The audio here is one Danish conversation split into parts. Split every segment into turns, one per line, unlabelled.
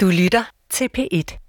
Du lytter til P1.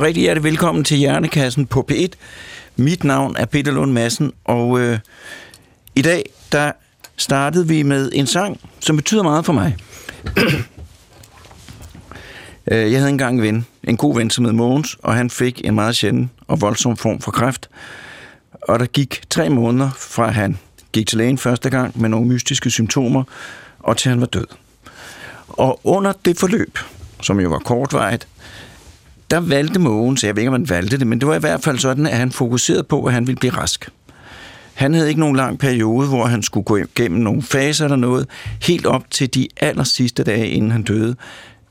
Og rigtig hjertelig velkommen til Hjernekassen på P1. Mit navn er Peter Lund Madsen, og øh, i dag der startede vi med en sang, som betyder meget for mig. Øh, jeg havde engang en ven, en god ven, som hed Mogens, og han fik en meget sjælden og voldsom form for kræft. Og der gik tre måneder fra han gik til lægen første gang med nogle mystiske symptomer, og til han var død. Og under det forløb, som jo var kortvarigt, der valgte Mogens, jeg ved ikke, om han valgte det, men det var i hvert fald sådan, at han fokuserede på, at han ville blive rask. Han havde ikke nogen lang periode, hvor han skulle gå igennem nogle faser eller noget. Helt op til de aller sidste dage, inden han døde,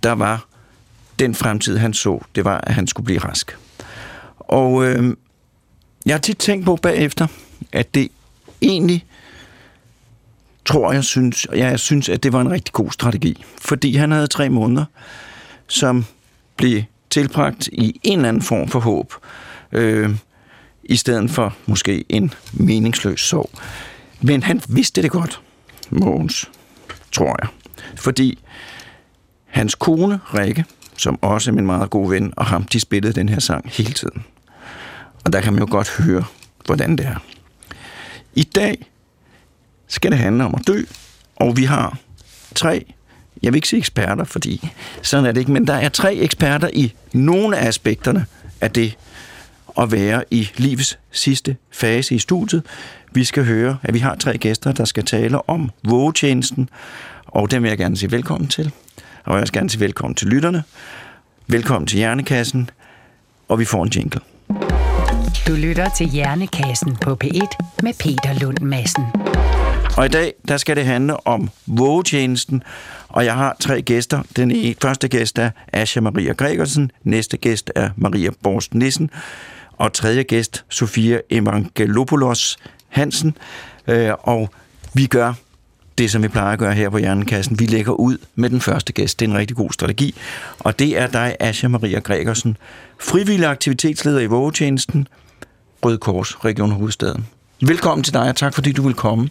der var den fremtid, han så, det var, at han skulle blive rask. Og øh, jeg har tit tænkt på bagefter, at det egentlig tror jeg synes, jeg synes, at det var en rigtig god strategi. Fordi han havde tre måneder, som blev tilbragt i en eller anden form for håb, øh, i stedet for måske en meningsløs sorg. Men han vidste det godt, Mogens, tror jeg. Fordi hans kone, Rikke, som også er min meget gode ven, og ham, de spillede den her sang hele tiden. Og der kan man jo godt høre, hvordan det er. I dag skal det handle om at dø, og vi har tre, jeg vil ikke sige eksperter, fordi sådan er det ikke, men der er tre eksperter i nogle af aspekterne af det at være i livets sidste fase i studiet. Vi skal høre, at vi har tre gæster, der skal tale om vågetjenesten, og dem vil jeg gerne sige velkommen til. Og jeg vil gerne sige velkommen til lytterne. Velkommen til Hjernekassen, og vi får en jingle.
Du lytter til Hjernekassen på P1 med Peter Lund Madsen.
Og i dag, der skal det handle om vågetjenesten, og jeg har tre gæster. Den ene- første gæst er Asja Maria Gregersen, næste gæst er Maria Borst Nissen, og tredje gæst Sofia Evangelopoulos Hansen. Øh, Og vi gør det, som vi plejer at gøre her på Hjernekassen. Vi lægger ud med den første gæst. Det er en rigtig god strategi. Og det er dig, Asja Maria Gregersen, frivillig aktivitetsleder i vågetjenesten, Røde Kors, Region Hovedstaden. Velkommen til dig, og tak fordi du vil komme.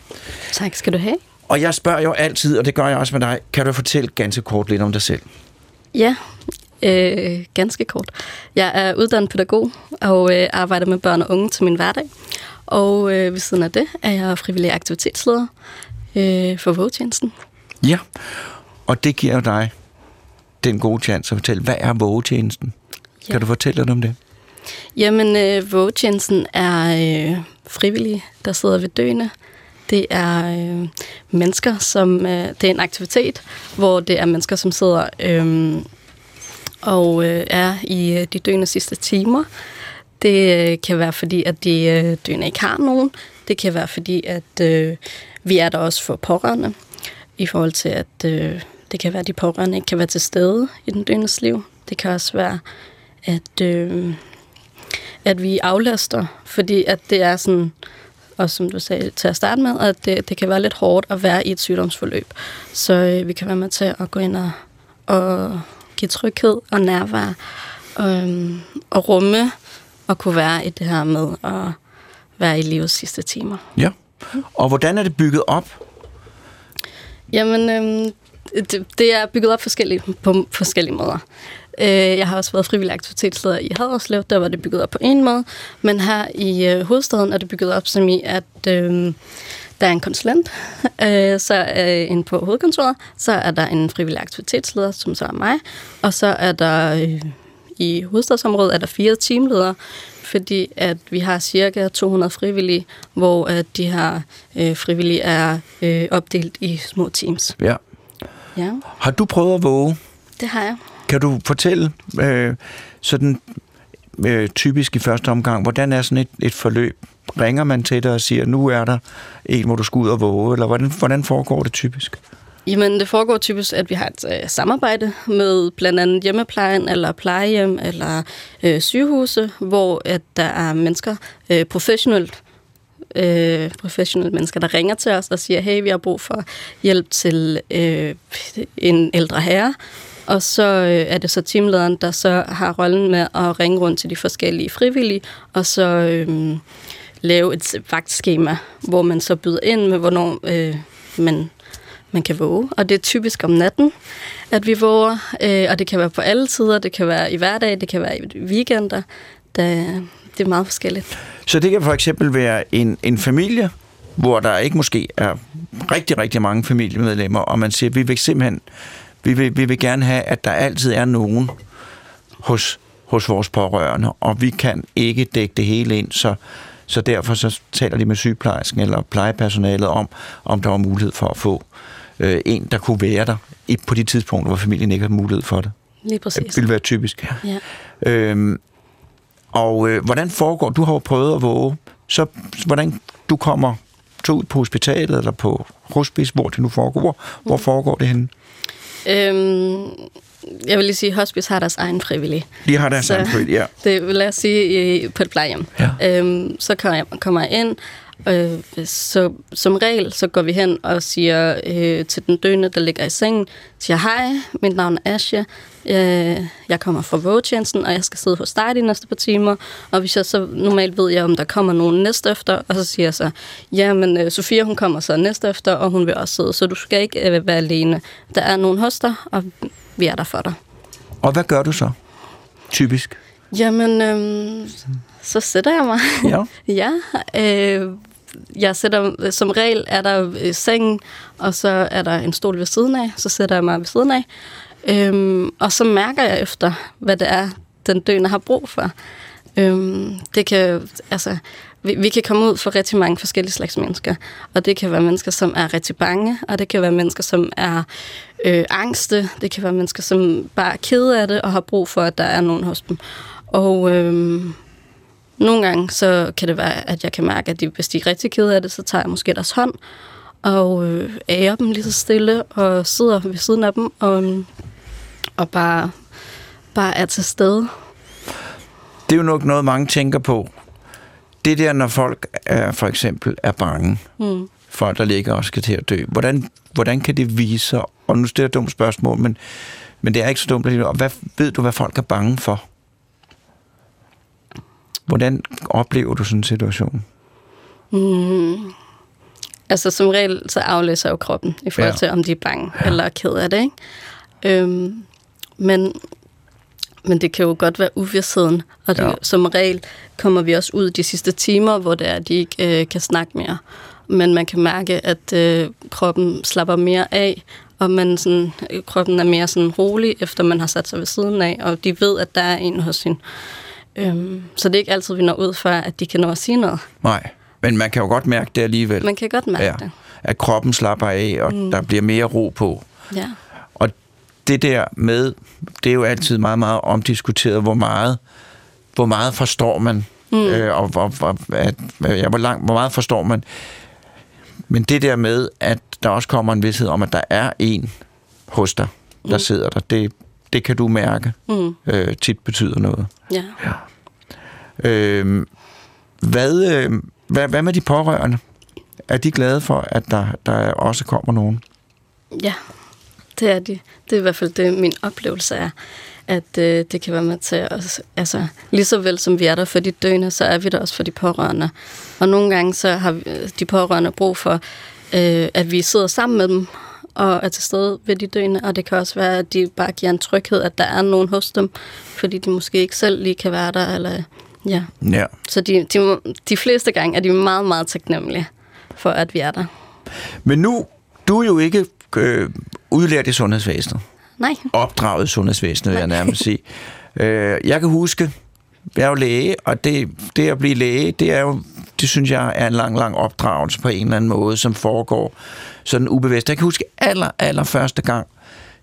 Tak skal du have.
Og jeg spørger jo altid, og det gør jeg også med dig, kan du fortælle ganske kort lidt om dig selv?
Ja, øh, ganske kort. Jeg er uddannet pædagog og øh, arbejder med børn og unge til min hverdag. Og øh, ved siden af det er jeg frivillig aktivitetsleder øh, for vågetjenesten.
Ja, og det giver dig den gode chance at fortælle, hvad er vågetjenesten?
Ja.
Kan du fortælle lidt om det?
Jamen, øh, vågetjenesten er øh, frivillige, der sidder ved døende. Det er øh, mennesker, som... Øh, det er en aktivitet, hvor det er mennesker, som sidder øh, og øh, er i øh, de døende sidste timer. Det øh, kan være fordi, at de øh, døende ikke har nogen. Det kan være fordi, at øh, vi er der også for pårørende. I forhold til, at øh, det kan være, at de pårørende ikke kan være til stede i den døendes liv. Det kan også være, at... Øh, at vi aflaster, fordi at det er sådan, og som du sagde til at starte med, at det, det kan være lidt hårdt at være i et sygdomsforløb. Så øh, vi kan være med til at gå ind og, at give tryghed og nærvær øhm, og rumme og kunne være i det her med at være i livets sidste timer.
Ja. Og hvordan er det bygget op?
Jamen, øhm, det, det er bygget op forskellige, på forskellige måder. Øh, jeg har også været frivillig aktivitetsleder i Haderslev, der var det bygget op på en måde, men her i øh, hovedstaden er det bygget op som i, at øh, der er en konsulent, øh, så øh, inde på hovedkontoret, så er der en frivillig aktivitetsleder, som så er mig, og så er der øh, i hovedstadsområdet er der fire teamledere, fordi at vi har cirka 200 frivillige, hvor at de her øh, frivillige er øh, opdelt i små teams.
Ja.
Ja,
Har du prøvet at våge?
det har jeg.
Kan du fortælle øh, sådan øh, typisk i første omgang, hvordan er sådan et, et forløb? Ringer man til dig og siger, nu er der en, hvor du skal ud og våge, eller hvordan, hvordan foregår det typisk?
Jamen, det foregår typisk, at vi har et øh, samarbejde med blandt andet hjemmeplejen, eller plejehjem, eller øh, sygehuse, hvor at der er mennesker, øh, professionelt, øh, professionelle mennesker, der ringer til os og siger, hey, vi har brug for hjælp til øh, en ældre herre. Og så øh, er det så teamlederen, der så har rollen med at ringe rundt til de forskellige frivillige, og så øh, lave et vagtskema, hvor man så byder ind med, hvornår øh, man man kan våge, og det er typisk om natten, at vi våger, øh, og det kan være på alle tider, det kan være i hverdag, det kan være i weekender, da, det er meget forskelligt.
Så det kan for eksempel være en, en familie, hvor der ikke måske er rigtig, rigtig mange familiemedlemmer, og man siger, vi vil simpelthen, vi vil, vi vil gerne have, at der altid er nogen hos, hos vores pårørende, og vi kan ikke dække det hele ind, så, så derfor så taler de med sygeplejersken eller plejepersonalet om, om der var mulighed for at få øh, en, der kunne være der på de tidspunkter, hvor familien ikke har mulighed for det.
Lige præcis.
Det ville være typisk.
Ja.
Øhm, og øh, hvordan foregår, du har jo prøvet at våge, så hvordan du kommer så ud på hospitalet eller på hospice, hvor det nu foregår, hvor, hvor foregår det henne?
Øhm, jeg vil lige sige, at hospice har deres egen frivillige.
De har deres
Så-
egen frivillige, ja.
Det vil jeg sige i, på et plejehjem.
Ja.
Øhm, så kommer jeg, kommer jeg ind, øh, så som regel så går vi hen og siger øh, til den døende, der ligger i sengen, siger hej, mit navn er Asja, øh, jeg kommer fra vågetjenesten, og jeg skal sidde hos dig de næste par timer, og hvis jeg så normalt ved jeg, om der kommer nogen næste efter, og så siger jeg så, ja, men øh, Sofia hun kommer så næste efter, og hun vil også sidde, så du skal ikke øh, være alene. Der er nogen hos dig, og vi er der for dig.
Og hvad gør du så? Typisk.
Jamen, øhm, så sætter jeg mig.
Ja.
ja, øh, jeg sætter, som regel er der øh, sengen, og så er der en stol ved siden af, så sætter jeg mig ved siden af. Øhm, og så mærker jeg efter, hvad det er, den døende har brug for. Øhm, det kan, altså, vi, vi kan komme ud for rigtig mange forskellige slags mennesker, og det kan være mennesker, som er rigtig bange, og det kan være mennesker, som er øh, angste, det kan være mennesker, som bare er kede af det, og har brug for, at der er nogen hos dem. Og øhm, nogle gange, så kan det være, at jeg kan mærke, at de, hvis de er rigtig kede af det, så tager jeg måske deres hånd, og øh, ærer dem lige så stille, og sidder ved siden af dem, og, og bare, bare er til stede.
Det er jo nok noget, mange tænker på. Det der, når folk er, for eksempel er bange,
Mm.
folk der ligger og skal til at dø, hvordan, hvordan kan det vise sig? Og nu stiller jeg et dumt spørgsmål, men, men det er ikke så dumt. Og hvad, ved du, hvad folk er bange for? Hvordan oplever du sådan en situation?
Mm. Altså som regel, så aflæser jo kroppen i forhold
Ja.
til, om de er bange ja. eller er ked af det. Ikke? Øhm, men, men det kan jo godt være uvidsheden, og det,
Ja.
som regel kommer vi også ud de sidste timer, hvor det er, at de ikke øh, kan snakke mere. Men man kan mærke, at øh, kroppen slapper mere af, og man sådan, øh, kroppen er mere sådan rolig, efter man har sat sig ved siden af, og de ved, at der er en hos hende. Øhm, så det er ikke altid, vi når ud for, at de kan nå at sige noget.
Nej, men man kan jo godt mærke det alligevel.
Man kan godt mærke
ja,
det.
at kroppen slapper af, og mm. der bliver mere ro på.
Ja.
Og det der med, det er jo altid meget, meget omdiskuteret, hvor meget, hvor meget forstår man, mm. øh, og, og, og at, ja, hvor, langt, hvor meget forstår man. Men det der med, at der også kommer en vidshed om, at der er en hos dig, der mm. sidder der, det, det kan du mærke
Mm.
øh, tit betyder noget.
Ja.
Øh, hvad, øh, hvad, hvad med de pårørende? Er de glade for, at der, der også kommer nogen?
Ja. det er de. Det er i hvert fald det, min oplevelse er, at øh, det kan være med til os. Altså, lige så vel som vi er der for de døende, så er vi der også for de pårørende. Og nogle gange så har vi, øh, de pårørende brug for, øh, at vi sidder sammen med dem og er til stede ved de døende, og det kan også være, at de bare giver en tryghed, at der er nogen hos dem, fordi de måske ikke selv lige kan være der, eller ja.
Ja.
Så de, de, de fleste gange er de meget, meget taknemmelige for, at vi er der.
Men nu, du er jo ikke øh, udlært i sundhedsvæsenet.
Nej.
Opdraget i sundhedsvæsenet, vil jeg nærmest sige. Øh, jeg kan huske, jeg er jo læge, og det, det at blive læge, det er jo, det synes jeg er en lang, lang opdragelse på en eller anden måde, som foregår sådan ubevidst. Jeg kan huske aller, aller første gang,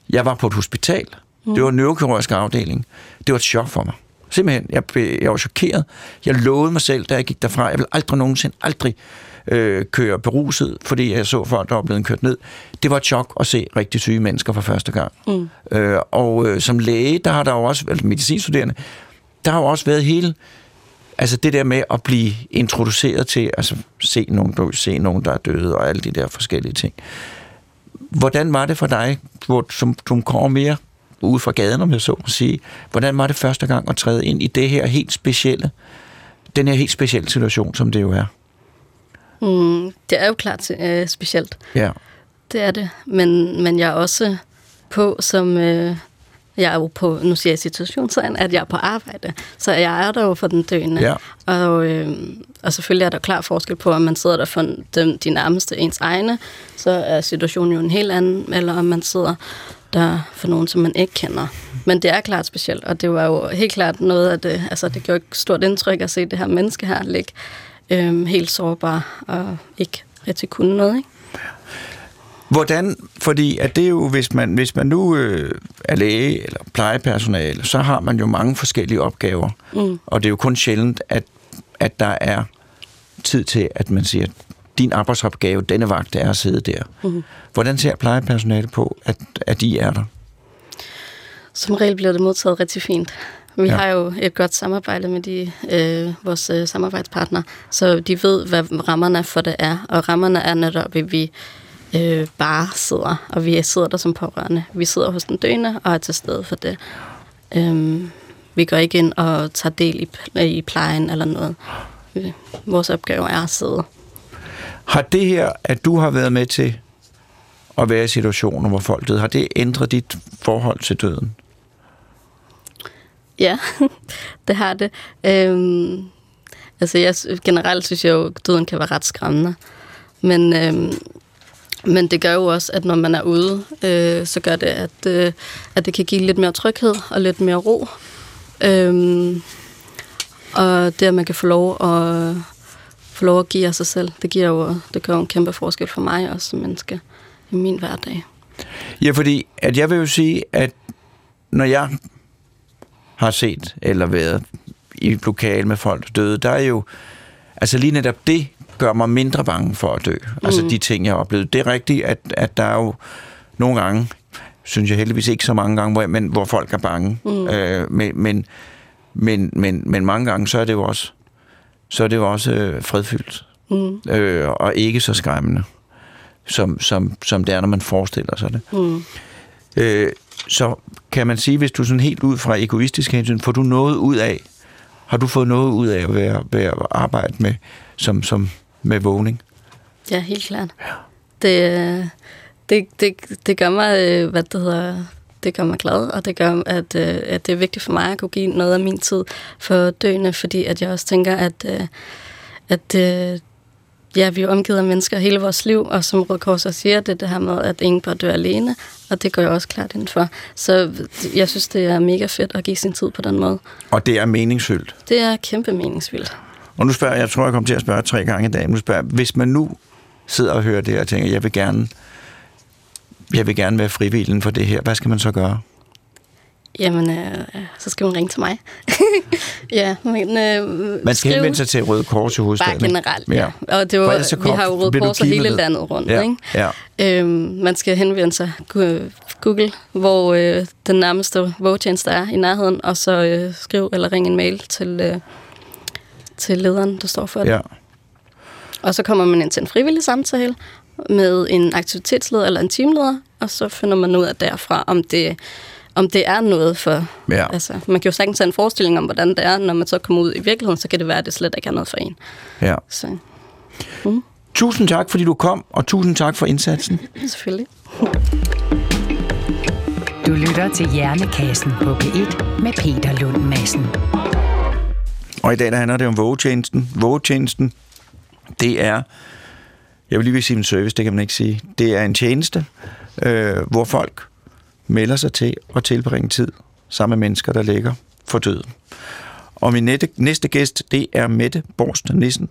jeg var på et hospital. Det var en neurokirurgisk afdeling. Det var et chok for mig. Simpelthen, jeg, jeg var chokeret. Jeg lovede mig selv, da jeg gik derfra, jeg vil aldrig nogensinde, aldrig øh, køre beruset, fordi jeg så folk, der var blevet kørt ned. Det var et chok at se rigtig syge mennesker for første gang. Mm. Øh, og øh, som læge, der har der jo også, eller medicinstuderende, der har jo også været hele, altså det der med at blive introduceret til, altså se nogen, dø, se nogen, der er døde, og alle de der forskellige ting. Hvordan var det for dig, hvor, som, som kommer mere ude fra gaden, om jeg så må sige, hvordan var det første gang at træde ind i det her helt specielle, den her helt specielle situation, som det jo er?
Mm, det er jo klart øh, specielt.
Ja.
Det er det. Men, men jeg er også på som... Øh, jeg er jo på, nu siger jeg situationstegn, at jeg er på arbejde. Så jeg er der jo for den døende.
Ja.
Og, øh, og selvfølgelig er der klar forskel på, om man sidder der for dem, de nærmeste ens egne, så er situationen jo en helt anden, eller om man sidder der for nogen, som man ikke kender. Men det er klart specielt, og det var jo helt klart noget af det, altså det gjorde et stort indtryk at se det her menneske her ligge øh, helt sårbar og ikke rigtig kunne noget, ikke?
Hvordan, fordi at det er jo, hvis man, hvis man nu øh, er læge eller plejepersonale, så har man jo mange forskellige opgaver. Mm. Og det er jo kun sjældent, at, at der er tid til, at man siger, din arbejdsopgave, denne vagt, er at sidde der. Mm. Hvordan ser plejepersonale på, at, at de er der?
Som regel bliver det modtaget rigtig fint. Vi
Ja.
har jo et godt samarbejde med de, øh, vores øh, samarbejdspartnere, så de ved, hvad rammerne for det er. Og rammerne er netop, at vi øh, bare sidder, og vi sidder der som pårørende. Vi sidder hos den døende og er til stede for det. Øhm, vi går ikke ind og tager del i, i plejen eller noget. Vi- Vores opgave er at sidde.
Har det her, at du har været med til at være i situationer, hvor folk døde, har det ændret dit forhold til døden?
Ja, det har det. Øhm, altså jeg, generelt synes jeg jo, at døden kan være ret skræmmende. Men, øhm, men det gør jo også, at når man er ude, øh, så gør det, at, øh, at det kan give lidt mere tryghed og lidt mere ro. Øhm, og det, at man kan få lov at, få lov at give af sig selv, det, giver jo, det gør jo en kæmpe forskel for mig også som menneske i min hverdag.
Ja, fordi at jeg vil jo sige, at når jeg har set eller været i et lokal med folk, der døde, der er jo, altså lige netop det gør mig mindre bange for at dø. Mm. Altså de ting, jeg har oplevet. Det er rigtigt, at, at der er jo nogle gange, synes jeg heldigvis ikke så mange gange, hvor, men, hvor folk er bange. Mm. Øh, men, men, men, men, men mange gange, så er det jo også, så er det jo også øh, fredfyldt.
Mm.
Øh, og ikke så skræmmende, som, som, som det er, når man forestiller sig det.
Mm.
Øh, så kan man sige, hvis du sådan helt ud fra egoistisk hensyn, får du noget ud af, har du fået noget ud af at være, være at arbejde med, som, som med vågning?
Ja, helt klart. Det, øh, det, det, det gør mig, øh, hvad det hedder, det gør mig glad, og det gør, at, øh, at det er vigtigt for mig at kunne give noget af min tid for døende, fordi at jeg også tænker, at, øh, at øh, ja, vi er omgivet af mennesker hele vores liv, og som Røde Kors også siger, det er det her med, at ingen bør dø alene, og det går jeg også klart ind for. Så jeg synes, det er mega fedt at give sin tid på den måde.
Og det er meningsfyldt.
Det er kæmpe meningsvildt.
Og nu spørger jeg, jeg tror, jeg kommer til at spørge tre gange i dag, men nu spørger hvis man nu sidder og hører det og tænker, jeg vil gerne, jeg vil gerne være frivillig for det her, hvad skal man så gøre?
Jamen, øh, så skal man ringe til mig. ja, men... Øh,
Man skal
skriv-
henvende sig til Røde Kors i hovedstaden.
Bare generelt, ja. Og det var,
så
vi
kom-
har jo Røde Kors og hele landet rundt,
Ja,
ikke?
ja.
Øhm, man skal henvende sig Google, hvor øh, den nærmeste vågetjeneste er i nærheden, og så øh, skriv eller ring en mail til, øh, til lederen, der står for det.
ja.
Og så kommer man ind til en frivillig samtale, med en aktivitetsleder eller en teamleder, og så finder man ud af derfra, om det, om det er noget for...
Ja.
Altså, man kan jo sagtens have en forestilling om, hvordan det er, når man så kommer ud i virkeligheden, så kan det være, at det slet ikke er noget for en.
Ja.
Så
Tusind tak, fordi du kom, og tusind tak for indsatsen.
selvfølgelig.
Du lytter til Hjernekassen på P1 med Peter Lund Madsen.
Og i dag der handler det om vågetjenesten. Vågetjenesten, det er, jeg vil lige vil sige en service, det kan man ikke sige. Det er en tjeneste, øh, hvor folk melder sig til at tilbringe tid sammen med mennesker, der ligger for døden. Og min næste, næste gæst, det er Mette Borst Nissen,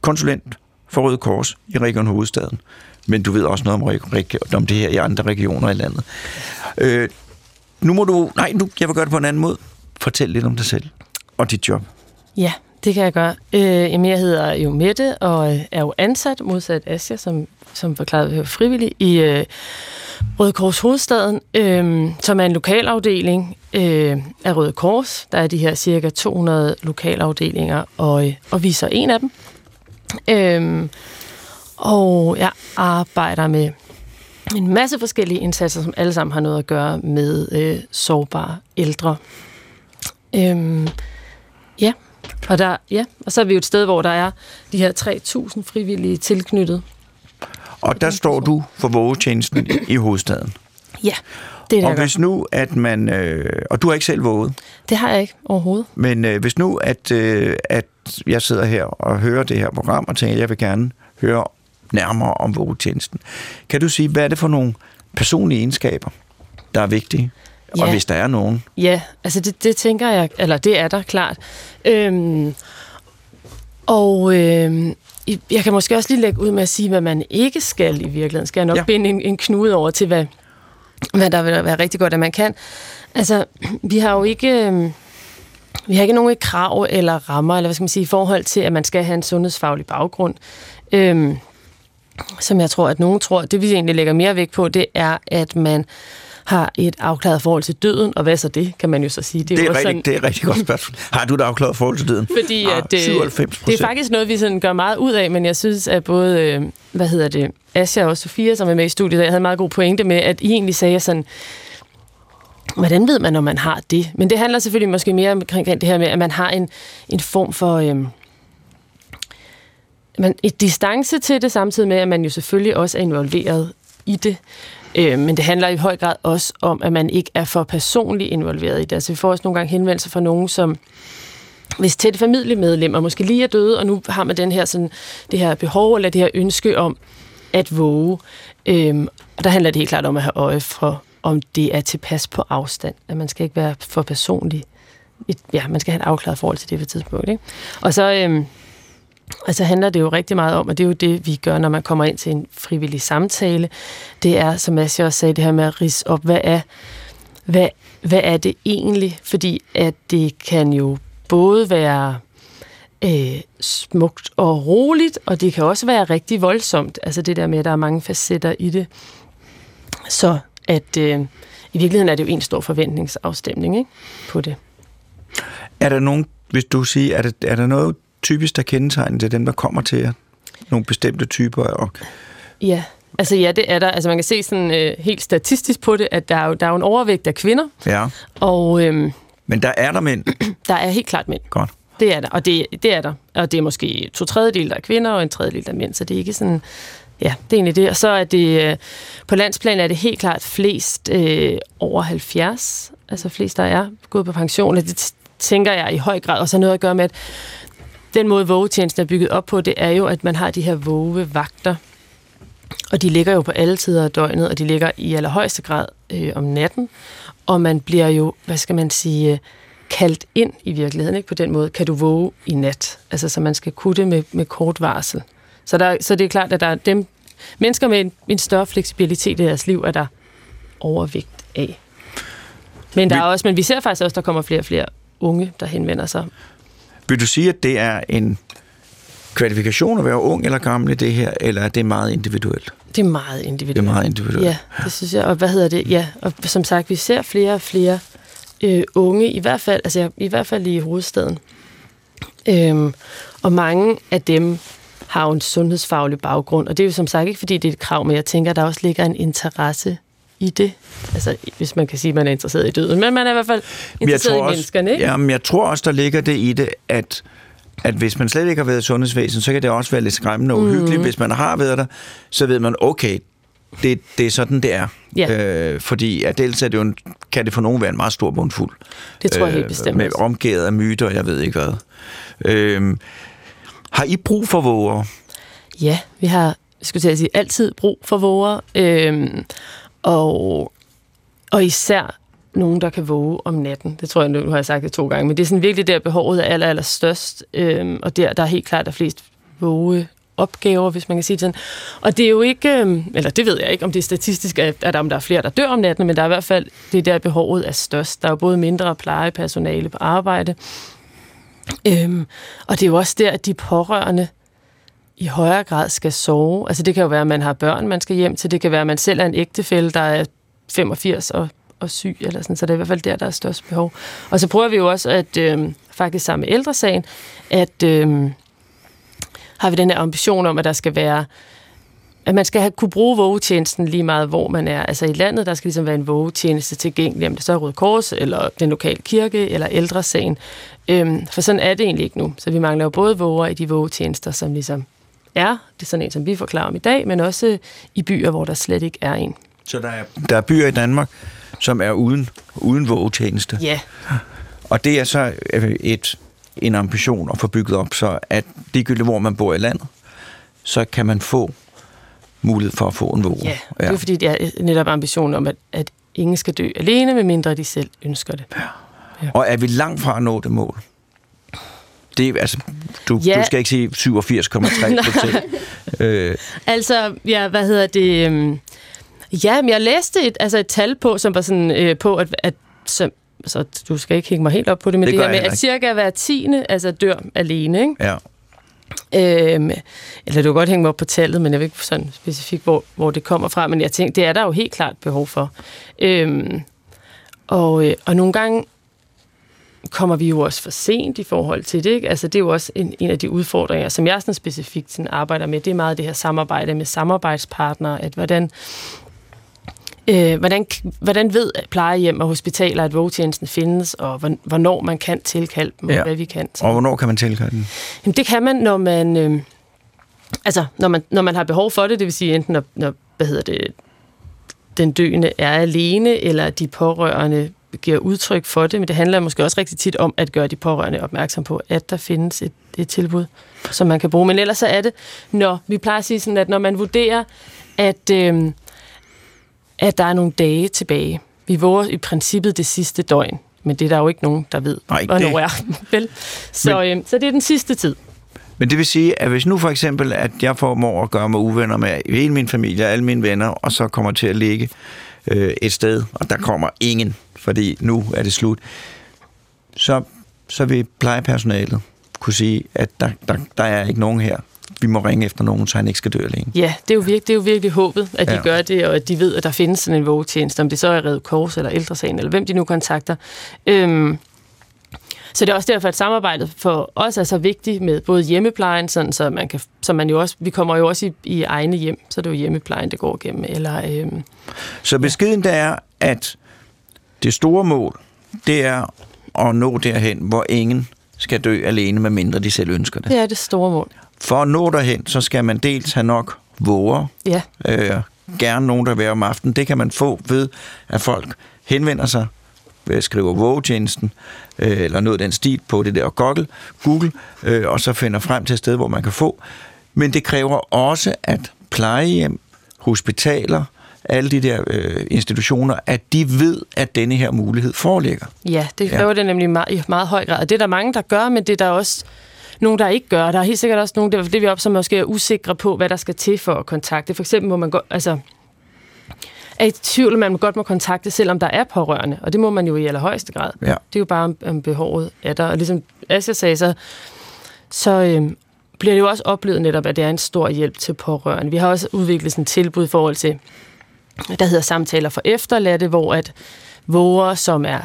konsulent for Røde Kors i Region Hovedstaden. Men du ved også noget om, reg- om det her i andre regioner i landet. Øh, nu må du... Nej, nu, jeg vil gøre det på en anden måde. Fortæl lidt om dig selv og dit job.
Ja, det kan jeg gøre. Øh, jamen, jeg hedder jo Mette, og øh, er jo ansat, modsat Asja, som, som forklarede øh, frivillig, i øh, Røde Kors Hovedstaden, øh, som er en lokalafdeling øh, af Røde Kors. Der er de her cirka 200 lokalafdelinger, og, øh, og vi er så en af dem. Øh, og jeg arbejder med en masse forskellige indsatser, som alle sammen har noget at gøre med øh, sårbare ældre. Øh, ja, og der, ja, og så er vi jo et sted, hvor der er de her 3.000 frivillige tilknyttet.
Og der står du for vågetjenesten i hovedstaden.
Ja, det er det,
Og hvis nu, at man... Øh, og du har ikke selv våget,
Det har jeg ikke overhovedet.
men øh, hvis nu, at, øh, at jeg sidder her og hører det her program og tænker, at jeg vil gerne høre nærmere om vågetjenesten. Kan du sige, hvad er det for nogle personlige egenskaber, der er vigtige? Og
Ja.
hvis der er nogen.
Ja, altså det, det tænker jeg, eller det er der klart. Øhm, og øhm, jeg kan måske også lige lægge ud med at sige, hvad man ikke skal i virkeligheden. Skal jeg nok
ja.
binde en, en knude over til, hvad, hvad der vil være rigtig godt, at man kan. Altså, vi har jo ikke... øhm, Vi har ikke nogen krav eller rammer, eller hvad skal man sige, i forhold til, at man skal have en sundhedsfaglig baggrund. Øhm, som jeg tror, at nogen tror, det vi egentlig lægger mere vægt på, det er, at man har et afklaret forhold til døden, og hvad så det, kan man jo så sige.
Det er,
jo
rigtig,
sådan,
det er et rigtig godt spørgsmål. Har du et afklaret forhold til døden?
fordi
Ah,
at, øh,
97
det er faktisk noget, vi sådan gør meget ud af, men jeg synes, at både, øh, hvad hedder det, Asja og Sofia, som er med i studiet, jeg havde en meget god pointe med, at I egentlig sagde sådan, hvordan ved man, når man har det? Men det handler selvfølgelig måske mere omkring det her med, at man har en, en form for... Øh, man, et distance til det, samtidig med, at man jo selvfølgelig også er involveret i det. Øh, men det handler i høj grad også om, at man ikke er for personligt involveret i det. Altså vi får også nogle gange henvendelser fra nogen, som hvis tætte familiemedlemmer måske lige er døde, og nu har man den her, sådan, det her behov eller det her ønske om at våge. Øhm, og der handler det helt klart om at have øje for, om det er tilpas på afstand. At man skal ikke være for personlig. Ja, man skal have et afklaret forhold til det på et tidspunkt. Ikke? Og så, øhm, og så handler det jo rigtig meget om, og det er jo det, vi gør, når man kommer ind til en frivillig samtale. Det er, som jeg også sagde, det her med at rise op, hvad er, hvad, hvad er det egentlig? Fordi at det kan jo både være øh, smukt og roligt, og det kan også være rigtig voldsomt. Altså det der med, at der er mange facetter i det. Så at øh, i virkeligheden er det jo en stor forventningsafstemning ikke? på det.
Er der nogen, hvis du siger, er, det, er der noget typisk, der kendetegner det, dem, der kommer til jer? Nogle bestemte typer? Og,
Ja, altså ja, det er der. Altså man kan se sådan øh, helt statistisk på det, at der er jo, der er jo en overvægt af kvinder,
ja.
og øh,
Men der er der mænd.
der er helt klart mænd.
Godt.
Det er der, og det, det er der. Og det er måske to tredjedel, der er kvinder, og en tredjedel, der er mænd, så det er ikke sådan... Ja, det er egentlig det. Og så er det... øh, På landsplan er det helt klart flest øh, over 70, altså flest, der er gået på pension, og det tænker jeg i høj grad også har noget at gøre med, at den måde vågetjenesten er bygget op på, det er jo, at man har de her vågevagter, og de ligger jo på alle tider af døgnet, og de ligger i allerhøjeste grad øh, om natten, og man bliver jo, hvad skal man sige, øh, kaldt ind i virkeligheden. Ikke? På den måde kan du våge i nat. Altså, så man skal kunne det med, med kort varsel. Så, der, så det er klart, at der er dem, mennesker med en, en større fleksibilitet i deres liv, er der overvægt af. Men, der er også, men vi ser faktisk også, at der kommer flere og flere unge, der henvender sig.
Vil du sige, at det er en kvalifikation at være ung eller gammel i det her, eller er det meget individuelt?
Det er meget individuelt.
Det er meget individuelt.
Ja, det synes jeg. Og hvad hedder det? Ja, og som sagt, vi ser flere og flere øh, unge, i hvert fald, altså i hvert fald i hovedstaden. Øhm, og mange af dem har jo en sundhedsfaglig baggrund, og det er jo som sagt ikke, fordi det er et krav, men jeg tænker, at der også ligger en interesse i det. Altså, hvis man kan sige, at man er interesseret i døden, men man er i hvert fald
jeg
interesseret i
også,
menneskerne, ikke?
Jamen, jeg tror også, der ligger det i det, at at hvis man slet ikke har været i sundhedsvæsenet, så kan det også være lidt skræmmende og uhyggeligt. Mm. Hvis man har været der, så ved man, okay, det, det er sådan, det er.
Ja.
Øh, fordi at dels er det jo en, kan det for nogen være en meget stor bundfuld.
Det tror jeg helt bestemt
Med omgivet af myter, jeg ved ikke hvad. Øh, har I brug for våger?
Ja, vi har, jeg skulle at sige, altid brug for våger, øhm, og, og især nogen, der kan våge om natten. Det tror jeg, nu har jeg sagt det to gange, men det er sådan virkelig der, behovet er aller, aller størst, øhm, og der, der er helt klart der er flest våge opgaver, hvis man kan sige det sådan. Og det er jo ikke, øhm, eller det ved jeg ikke, om det er statistisk, at, at om der er flere, der dør om natten, men der er i hvert fald, det er der, behovet er størst. Der er jo både mindre plejepersonale på arbejde, øhm, og det er jo også der, at de pårørende i højere grad skal sove. Altså det kan jo være, at man har børn, man skal hjem til. Det kan være, at man selv er en ægtefælle, der er 85 og, og syg, eller sådan, så det er i hvert fald der, der er størst behov. Og så prøver vi jo også, at øh, faktisk sammen med ældresagen, at øh, har vi den her ambition om, at der skal være at man skal have, kunne bruge vågetjenesten lige meget, hvor man er. Altså i landet, der skal ligesom være en vågetjeneste tilgængelig, om det så er Røde Kors, eller den lokale kirke, eller ældresagen. Øhm, for sådan er det egentlig ikke nu. Så vi mangler jo både våger i de vågetjenester, som ligesom er, det er sådan en, som vi forklarer om i dag, men også i byer, hvor der slet ikke er en.
Så der er, der er byer i Danmark, som er uden, uden vågetjeneste.
Ja,
Og det er så øh, et, en ambition at få bygget op, så at ligegyldigt hvor man bor i landet, så kan man få mulighed for at få en våge.
ja. det er fordi, det er netop ambitionen om, at, at ingen skal dø alene, medmindre de selv ønsker det.
Og er vi langt fra at nå det mål? Det altså, du,
Ja.
du skal ikke sige 87,3 procent. øh,
Altså, ja, hvad hedder det? øhm, Ja, men jeg læste et, altså et tal på, som var sådan øh, på, at, at som, så du skal ikke hænge mig helt op på det, men
Det
det, her med, at cirka hver tiende altså dør alene, ikke?
ja.
Øhm, eller du kan godt hænge mig op på tallet, men jeg ved ikke sådan specifikt, hvor, hvor det kommer fra. Men jeg tænkte, det er der jo helt klart behov for. Øhm, og, øh, og nogle gange kommer vi jo også for sent i forhold til det. Ikke? Altså, det er jo også en, en af de udfordringer, som jeg sådan specifikt sådan arbejder med. Det er meget det her samarbejde med samarbejdspartnere, at hvordan, øh, hvordan, hvordan ved plejehjem og hospitaler, at vågetjenesten findes, og hvorn- hvornår man kan tilkalde dem, og
Ja.
hvad vi kan.
Og hvornår kan man tilkalde den?
Jamen, det kan man, når man, øh, altså, når man, når man har behov for det, det vil sige enten, når, når hvad hedder det, den døende er alene, eller de pårørende giver udtryk for det, men det handler måske også rigtig tit om at gøre de pårørende opmærksom på, at der findes et, et tilbud, som man kan bruge. Men ellers så er det, når vi plejer at sige sådan, at når man vurderer, at, øh, at der er nogle dage tilbage. Vi våger i princippet det sidste døgn, men det er der jo ikke nogen, der ved,
Nej,
hvornår
det.
er. Vel? Så, øh, så det er den sidste tid.
Men det vil sige, at hvis nu for eksempel, at jeg formår at gøre mig uvenner med hele min familie, alle mine venner, og så kommer til at ligge øh, et sted, og der kommer ingen, fordi nu er det slut, så, så vil plejepersonalet kunne sige, at der, der, der er ikke nogen her. Vi må ringe efter nogen, så han ikke skal dø alene.
Ja, det er jo virkelig, det er jo virkelig håbet, at de
Ja.
ja. gør det, og at de ved, at der findes sådan en vågetjeneste, om det så er Røde Kors eller Ældresagen, eller hvem de nu kontakter. Øhm, så det er også derfor, at samarbejdet for os er så vigtigt med både hjemmeplejen, sådan, så man kan, så man jo også, vi kommer jo også i, i egne hjem, så det er jo hjemmeplejen, det går igennem, eller øhm,
Så beskeden der er, at det store mål, det er at nå derhen, hvor ingen skal dø alene, medmindre de selv ønsker det.
det er det store mål.
For at nå derhen, så skal man dels have nok våger,
Ja,
øh, gerne nogen, der vil om aftenen. Det kan man få ved, at folk henvender sig, øh, skriver vågetjenesten, øh, eller noget af den stil på det der Google, Google øh, og så finder frem til et sted, hvor man kan få. Men det kræver også, at plejehjem, hospitaler, alle de der øh, institutioner, at de ved, at denne her mulighed foreligger.
ja det kræver ja. det nemlig meget, i meget høj grad, og det er der mange, der gør, men det er der også nogen, der ikke gør. Der er helt sikkert også nogen, det er det vi op, som måske er usikre på, hvad der skal til for at kontakte. For eksempel må man godt, altså, er i tvivl, man godt må kontakte, selvom der er pårørende, og det må man jo i allerhøjeste grad.
Ja.
Det er jo bare, om, om behovet er der. Og ligesom Asja sagde, så, så øhm, bliver det jo også oplevet netop, at det er en stor hjælp til pårørende. Vi har også udviklet sådan et tilbud i forhold til, der hedder samtaler for efterladte, hvor at våger, som er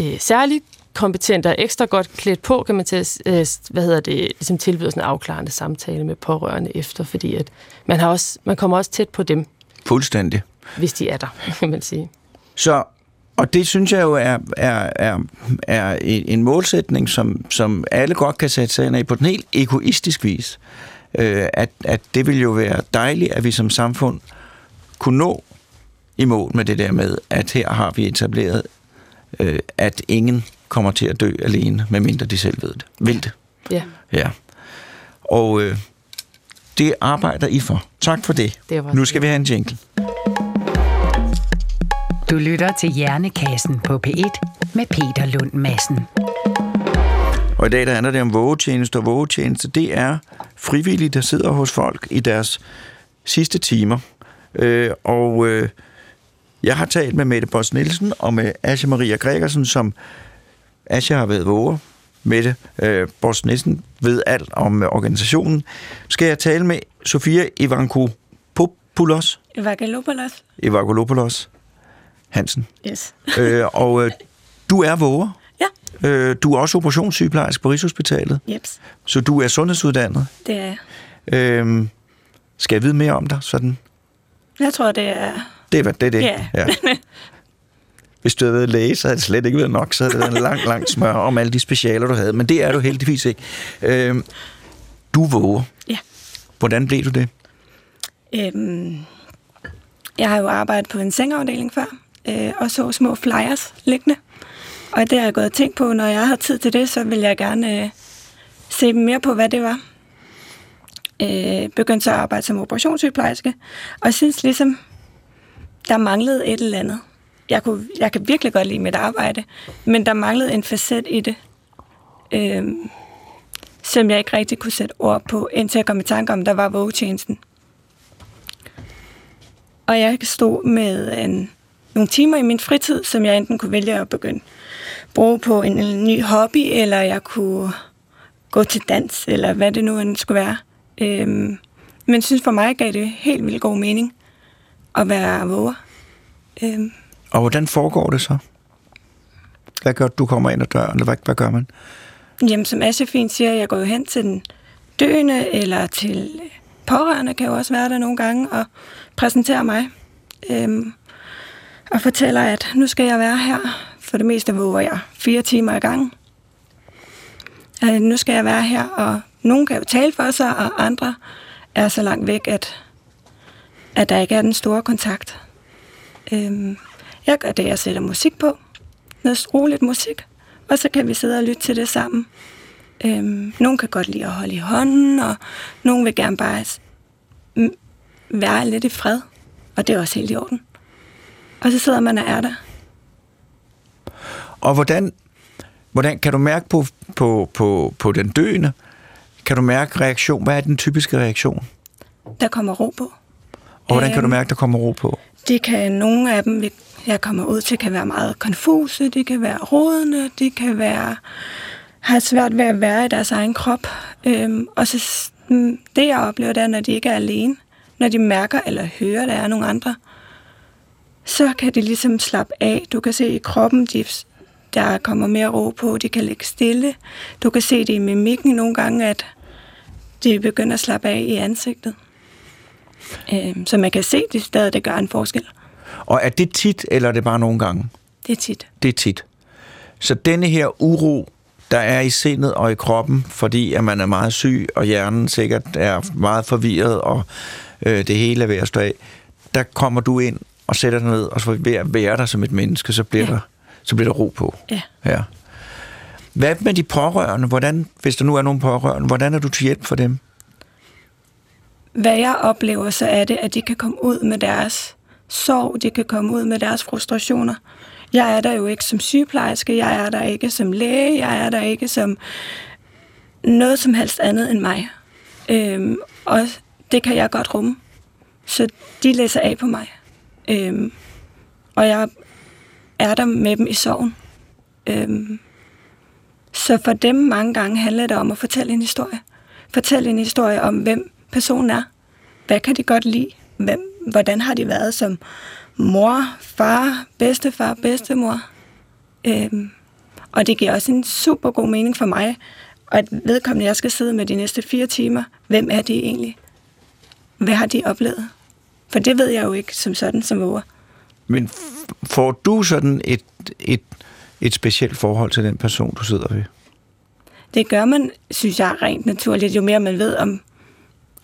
øh, særligt kompetente og ekstra godt klædt på, kan man til, øh, hvad hedder det, ligesom tilbyde sådan en afklarende samtale med pårørende efter, fordi at man, har også, man kommer også tæt på dem,
Fuldstændig.
hvis de er der, kan man sige.
Så, og det synes jeg jo er, er, er, er en en målsætning, som, som alle godt kan sætte sig ind i på den helt egoistisk vis. Øh, at, at det vil jo være dejligt, at vi som samfund kunne nå i mål med det der med, at her har vi etableret, øh, at ingen kommer til at dø alene, medmindre de selv ved det. Vil det.
Ja,
Ja. Og øh, det arbejder I for. Tak for det.
Det
nu skal vi have en jingle.
Du lytter til Hjernekassen på P1 med Peter Lund Madsen.
Og i dag der handler det om vågetjeneste, og vågetjeneste, det er frivillige, der sidder hos folk i deres sidste timer. Øh, og øh, jeg har talt med Mette Boss Nielsen og med Asja Maria Gregersen, som Asja har været våger. Mette øh, Boss Nielsen ved alt om øh, organisationen. Skal jeg tale med Sofia Ivankopoulos,
Evangelopoulos.
Evangelopoulos Hansen.
Yes.
øh, og øh, du er våger.
Ja.
Øh, du er også operationssygeplejerske på Rigshospitalet.
Jeps.
Så du er sundhedsuddannet.
Det er jeg.
Øhm, skal jeg vide mere om dig? Sådan?
Jeg tror, det er...
Det er det. Det.
Ja.
ja. Hvis du havde været læge, så havde det slet ikke været nok. Så havde det været en lang, lang smør om alle de specialer, du havde. Men det er du heldigvis ikke. Øhm, du våger.
Ja.
Hvordan blev du det?
Øhm, jeg har jo arbejdet på en sengeafdeling før, øh, og så små flyers liggende. Og det har jeg gået og tænkt på, når jeg har tid til det, så vil jeg gerne øh, se mere på, hvad det var. Øh, begyndte så at arbejde som operationssygeplejerske, og synes ligesom, der manglede et eller andet. Jeg, kunne, jeg kan virkelig godt lide mit arbejde, men der manglede en facet i det, øh, som jeg ikke rigtig kunne sætte ord på, indtil jeg kom i tanke om, der var vågetjenesten. Og jeg stod med en, nogle timer i min fritid, som jeg enten kunne vælge at begynde at bruge på en, en ny hobby, eller jeg kunne gå til dans, eller hvad det nu end skulle være. Øhm, men synes for mig gav det helt vildt god mening at være våger. Øhm,
Og hvordan foregår det så? Hvad gør du, kommer ind ad døren, eller hvad, hvad gør man?
Jamen, som Asje fint siger, jeg går jo hen til den døende, eller til pårørende, kan jo også være der nogle gange, og præsenterer mig. Øhm, og fortæller, at nu skal jeg være her. For det meste våger jeg fire timer i gang. Øh, nu skal jeg være her, og nogen kan jo tale for sig, og andre er så langt væk, at, at der ikke er den store kontakt. Øhm, jeg gør det, jeg sætter musik på. Noget roligt musik. Og så kan vi sidde og lytte til det sammen. Øhm, nogle kan godt lide at holde i hånden, og nogle vil gerne bare være lidt i fred. Og det er også helt i orden. Og så sidder man og er der.
Og hvordan, hvordan kan du mærke på, på, på, på den døende? Kan du mærke reaktion? Hvad er den typiske reaktion?
Der kommer ro på.
Og hvordan kan du
Øhm.
mærke, der kommer ro på?
Det kan, nogle af dem, jeg kommer ud til, kan være meget konfuse, de kan være rådende, de kan være, have svært ved at være i deres egen krop. Øhm, og så mm, det, jeg oplever, det er, når de ikke er alene, når de mærker eller hører, der er nogle andre, så kan de ligesom slappe af. Du kan se i kroppen, de, der kommer mere ro på, de kan ligge stille. Du kan se det i mimikken nogle gange, at de begynder at slappe af i ansigtet. Øhm, så man kan se, det stadig det gør en forskel.
Og er det tit, eller er det bare nogle gange?
Det er tit.
Det er tit. Så denne her uro, der er i sindet og i kroppen, fordi at man er meget syg, og hjernen sikkert er meget forvirret, og øh, det hele er ved at stå af, der kommer du ind og sætter dig ned, og så ved at være der som et menneske, så bliver,
Ja.
der, så bliver der ro på.
Ja.
ja. Hvad med de pårørende? Hvordan, hvis der nu er nogle pårørende, hvordan er du til hjælp for dem?
Hvad jeg oplever, så er det, at de kan komme ud med deres sorg, de kan komme ud med deres frustrationer. Jeg er der jo ikke som sygeplejerske, jeg er der ikke som læge, jeg er der ikke som noget som helst andet end mig. Øhm, og det kan jeg godt rumme. Så de læser af på mig. Øhm, og jeg er der med dem i sorgen. Øhm, så for dem mange gange handler det om at fortælle en historie. Fortælle en historie om, hvem personen er. Hvad kan de godt lide? Hvem, hvordan har de været som mor, far, bedstefar, bedstemor? Øhm, Og det giver også en super god mening for mig, og at vedkommende, jeg skal sidde med de næste fire timer, hvem er de egentlig? Hvad har de oplevet? For det ved jeg jo ikke som sådan som våger.
Men får du sådan et, et, et specielt forhold til den person, du sidder ved?
Det gør man, synes jeg, rent naturligt, jo mere man ved om,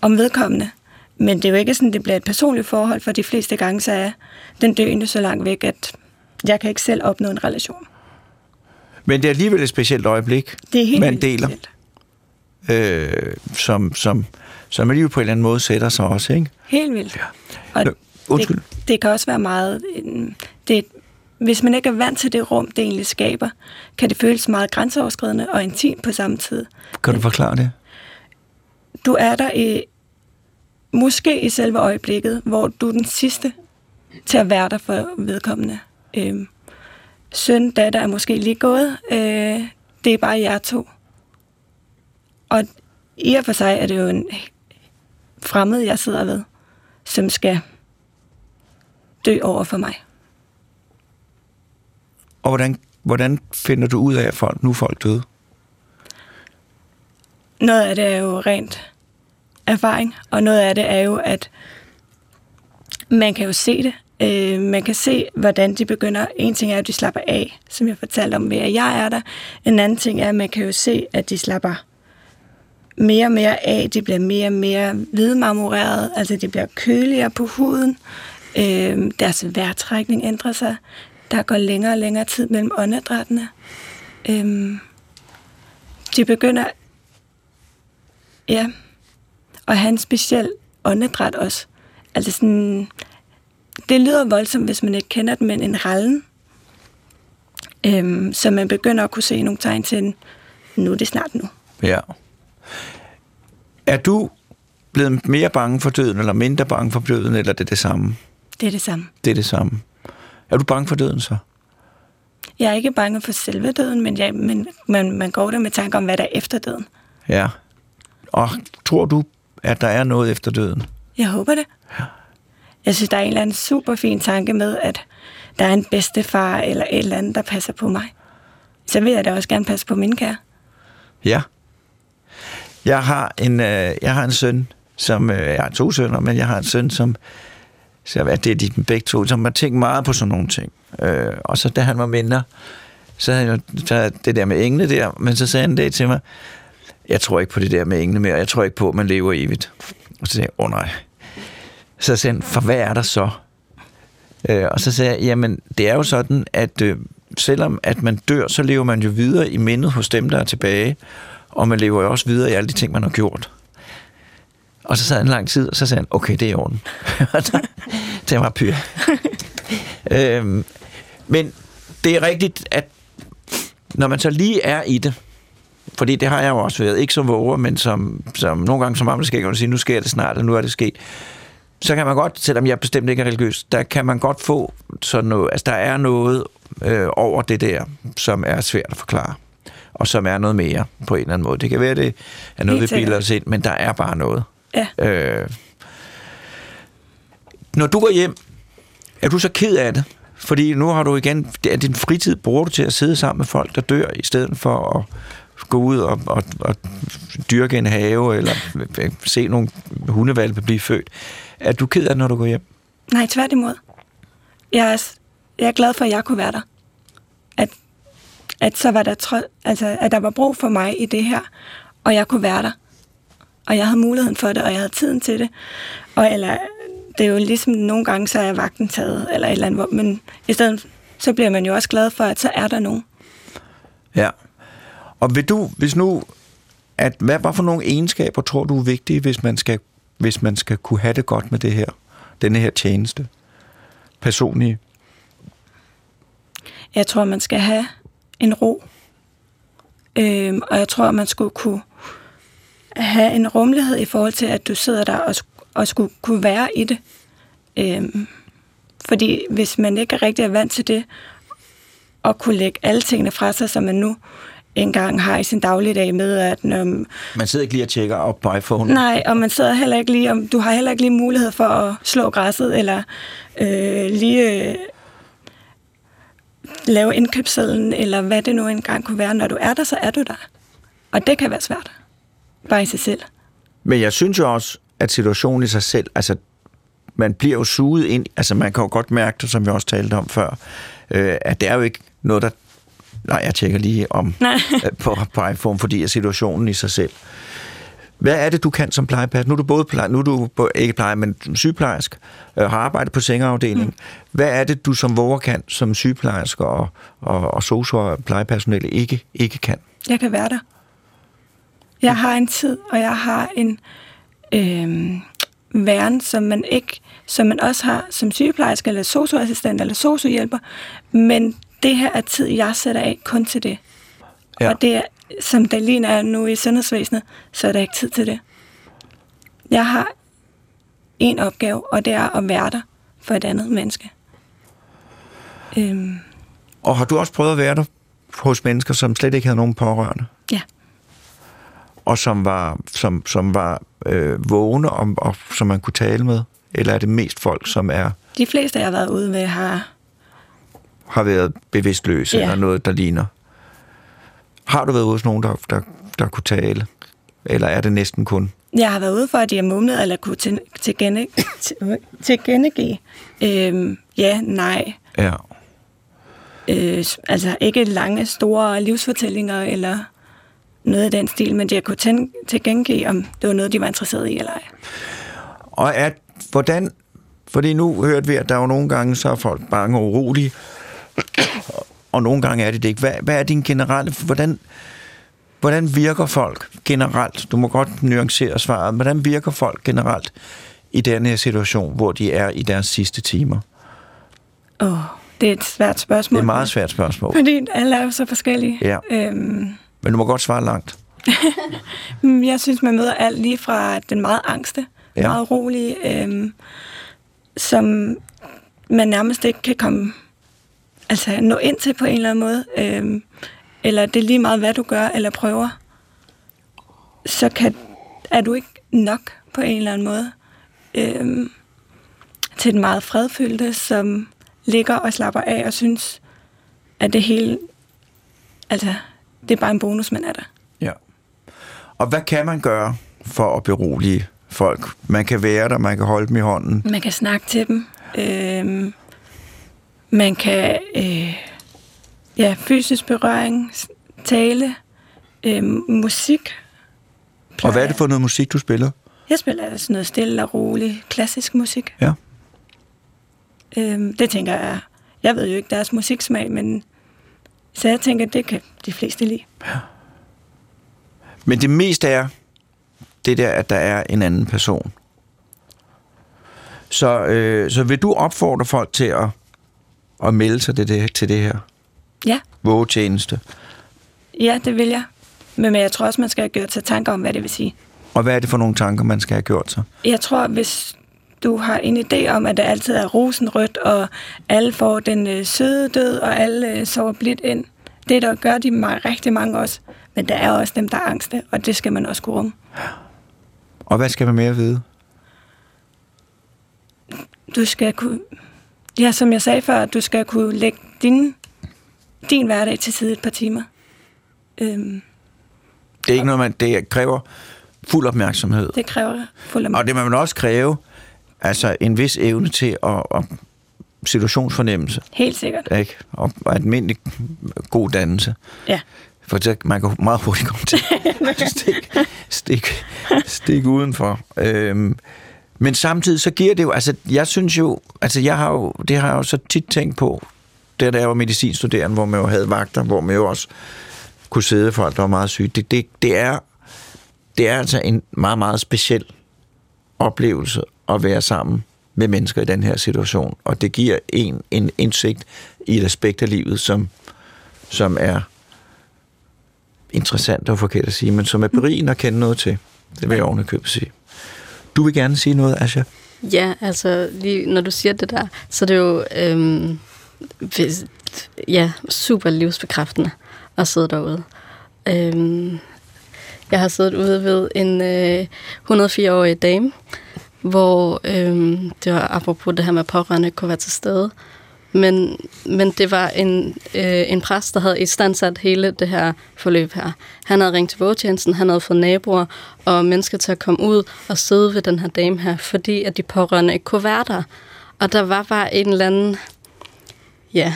om vedkommende. Men det er jo ikke sådan, det bliver et personligt forhold, for de fleste gange så er den døende så langt væk, at jeg kan ikke selv opnå en relation.
Men det er alligevel et specielt øjeblik,
Det er helt
man deler,
specielt.
øh, som, som, som alligevel på en eller anden måde sætter sig også, ikke?
Helt vildt. Og
Nå, undskyld.
Det, det kan også være meget... øhm, Det, hvis man ikke er vant til det rum, det egentlig skaber, kan det føles meget grænseoverskridende og intimt på samme tid.
Kan du forklare det?
Du er der i, måske i selve øjeblikket, hvor du er den sidste til at være der for vedkommende. Øhm, søn, datter er måske lige gået. Øh, det er bare jer to. Og i og for sig er det jo en fremmed, jeg sidder ved, som skal dø over for mig.
Og hvordan, hvordan finder du ud af, at folk, nu er folk døde?
Noget af det er jo rent erfaring, og noget af det er jo, at man kan jo se det. Øh, man kan se, hvordan de begynder. En ting er, at de slapper af, som jeg fortalte om ved, at jeg er der. En anden ting er, at man kan jo se, at de slapper mere og mere af. De bliver mere og mere hvidmarmoreret, altså de bliver køligere på huden. Øh, deres vejrtrækning ændrer sig. Der går længere og længere tid mellem åndedrættene. Øh, de begynder Ja, og have en speciel åndedræt også. Altså sådan, det lyder voldsomt, hvis man ikke kender den, men en rallen. Øhm, så man begynder at kunne se nogle tegn til, en, nu er det snart nu.
Ja. Er du blevet mere bange for døden, eller mindre bange for døden, eller er det det samme?
Det er det samme.
Det er det samme. Er du bange for døden så?
Jeg er ikke bange for selve døden, men, jeg, men man, man går der med tanker om, hvad der er efter døden.
Ja. Og tror du, at der er noget efter døden?
Jeg håber det. Jeg synes, der er en eller anden super fin tanke med, at der er en bedstefar eller et eller andet, der passer på mig. Så vil jeg da også gerne passe på min kære.
Ja. Jeg har en, øh, jeg har en søn, som, øh, jeg har to sønner, men jeg har en søn, som, så hvad det er de begge to, som har tænkt meget på sådan nogle ting. Øh, og så da han var mindre, så havde han jo det der med engle der, men så sagde han det til mig, jeg tror ikke på det der med engle mere, jeg tror ikke på, at man lever evigt. Og så sagde jeg, åh oh, nej. Så sagde han, for hvad er der så? Øh, og så sagde jeg, jamen det er jo sådan, at øh, selvom at man dør, så lever man jo videre i mindet hos dem, der er tilbage, og man lever jo også videre i alle de ting, man har gjort. Og så sad han en lang tid, og så sagde han, okay, det er i orden. Det var pyr. øhm, men det er rigtigt, at når man så lige er i det, fordi det har jeg jo også været, ikke som våger, men som, som nogle gange som skal jeg sige, nu sker det snart, og nu er det sket. Så kan man godt, selvom jeg bestemt ikke er religiøs, der kan man godt få sådan noget, altså der er noget øh, over det der, som er svært at forklare, og som er noget mere på en eller anden måde. Det kan være, det er noget, vi bilder os ind, men der er bare noget.
Ja.
Øh, når du går hjem, er du så ked af det? Fordi nu har du igen, det er din fritid bruger du til at sidde sammen med folk, der dør, i stedet for at gå ud og, og, og dyrke en have, eller se nogle hundevalpe blive født. Er du ked af det, når du går hjem?
Nej, tværtimod. Jeg er, jeg er glad for, at jeg kunne være der. At, at så var der tro, altså, at der var brug for mig i det her, og jeg kunne være der. Og jeg havde muligheden for det, og jeg havde tiden til det. Og eller, det er jo ligesom nogle gange, så er vagten taget, eller et eller andet, men i stedet, så bliver man jo også glad for, at så er der nogen.
Ja. Og vil du, hvis nu, at, hvad, hvad for nogle egenskaber tror du er vigtige, hvis man skal, hvis man skal kunne have det godt med det her, denne her tjeneste? Personlige.
Jeg tror, man skal have en ro. Øhm, og jeg tror, man skulle kunne have en rummelighed i forhold til, at du sidder der og, og skulle kunne være i det. Øhm, fordi hvis man ikke er rigtig er vant til det, og kunne lægge alle tingene fra sig, som man nu engang har i sin dagligdag med, at når,
Man sidder ikke lige og tjekker op på iPhone.
Nej, og man sidder heller ikke lige, om du har heller ikke lige mulighed for at slå græsset, eller øh, lige øh, lave indkøbssedlen, eller hvad det nu engang kunne være. Når du er der, så er du der. Og det kan være svært. Bare i sig selv.
Men jeg synes jo også, at situationen i sig selv, altså man bliver jo suget ind, altså man kan jo godt mærke det, som vi også talte om før, øh, at det er jo ikke noget, der... Nej, jeg tjekker lige om øh, på, på iPhone, fordi er situationen i sig selv. Hvad er det, du kan som plejepasser? Nu er du både pleje, nu er du ikke pleje, men sygeplejersk, øh, har arbejdet på sengeafdelingen. Mm. Hvad er det, du som våger kan, som sygeplejerske og, og, og sosu og plejepersonale ikke, ikke kan?
Jeg kan være der. Jeg har en tid, og jeg har en øh, væren, som man ikke, som man også har som sygeplejerske, eller socioassistent, eller sociohjælper. Men det her er tid, jeg sætter af kun til det.
Ja.
Og det er, som der lige er nu i sundhedsvæsenet, så er der ikke tid til det. Jeg har en opgave, og det er at være der for et andet menneske. Øhm,
Og har du også prøvet at være der hos mennesker, som slet ikke havde nogen pårørende?
ja.
og som var, som, som var øh, vågne, og, og som man kunne tale med? Eller er det mest folk, som er
De fleste, jeg har været ude ved, har
har været bevidstløse,
Ja.
eller noget, der ligner? Har du været ude hos nogen, der, der, der kunne tale? Eller er det næsten kun?
Jeg har været ude for, at de har mumlet eller kunne til, til, gene, til, til genegive. Øhm, ja, nej.
Ja.
Øh, altså ikke lange, store livsfortællinger eller noget af den stil, men de har kunne til, til gengive, om det var noget, de var interesseret i eller ej.
Og at, hvordan, fordi nu hørte vi, at der er jo nogle gange, så er folk bange og urolige, og nogle gange er det det ikke. Hvad, hvad er din generelle, hvordan, hvordan virker folk generelt? Du må godt nuancere svaret. Hvordan virker folk generelt i den her situation, hvor de er i deres sidste timer?
Åh, oh, det er et svært
Det
spørgsmål.
er et meget svært spørgsmål.
Fordi alle er jo så forskellige.
Ja.
Øhm,
Men du må godt svare langt.
Jeg synes, man møder alt lige fra den meget angste,
ja.
meget rolige, øhm, som man nærmest ikke kan komme, altså nå ind til på en eller anden måde, øhm, eller det er lige meget, hvad du gør eller prøver, så kan, er du ikke nok på en eller anden måde øhm, til den meget fredfyldte, som ligger og slapper af og synes, at det hele, altså, det er bare en bonus, man er der.
Ja. Og hvad kan man gøre for at berolige folk? Man kan være der, man kan holde dem i hånden.
Man kan snakke til dem. Øhm, man kan øh, ja, fysisk berøring, tale, øhm, musik.
Og hvad er det for noget musik, du spiller?
Jeg spiller sådan noget stille og rolig, klassisk musik.
Ja.
Øhm, det tænker jeg, jeg ved jo ikke deres musiksmag, men så jeg tænker, det kan de fleste lide.
Men det meste er det der, at der er en anden person. Så, øh, så vil du opfordre folk til at, at melde sig til det, til det her
Ja,
vågetjeneste?
ja, det vil jeg. Men, men jeg tror også, man skal have gjort sig tanker om, hvad det vil sige.
Og hvad er det for nogle tanker, man skal have gjort sig?
Jeg tror, hvis du har en idé om, at det altid er rosenrødt, og alle får den øh, søde død, og alle øh, sover blidt ind, det der gør de meget, rigtig mange også. Men der er også dem, der er angste, og det skal man også kunne rumme.
Og hvad skal man mere vide?
Du skal kunne, ja, som jeg sagde før, du skal kunne lægge din, din hverdag til side et par timer. Øhm,
Det er ikke noget, man, det kræver fuld opmærksomhed.
det kræver fuld
Og det må man også kræve altså en vis evne til at, at situationsfornemmelse,
Helt sikkert.
ikke? Og, almindelig god dannelse.
Ja.
For så man kan meget hurtigt komme til stik, stik, stik udenfor. Øhm, men samtidig så giver det jo, altså jeg synes jo, altså jeg har jo, det har jeg jo så tit tænkt på, der da jeg var medicinstuderende, hvor man jo havde vagter, hvor man jo også kunne sidde folk, der var meget syge. Det, det, det, er, det er altså en meget, meget speciel oplevelse at være sammen med mennesker i den her situation. Og det giver en en indsigt i et aspekt af livet, som, som er interessant og forkert at sige, men som er berigende at kende noget til. Det vil jeg oven købe sige. Du vil gerne sige noget, Asja?
Ja, altså lige når du siger det der, så er det jo øhm, ja, super livsbekræftende at sidde derude. Øhm, jeg har siddet ude ved en øh, 104-årig dame, hvor øhm, det var apropos det her med at pårørende kunne være til stede, men, men det var en, øh, en præst, der havde istandsat hele det her forløb her. Han havde ringt til vågetjenesten, han havde fået naboer og mennesker til at komme ud og sidde ved den her dame her, fordi at de pårørende ikke kunne være der. Og der var bare en eller anden... Ja,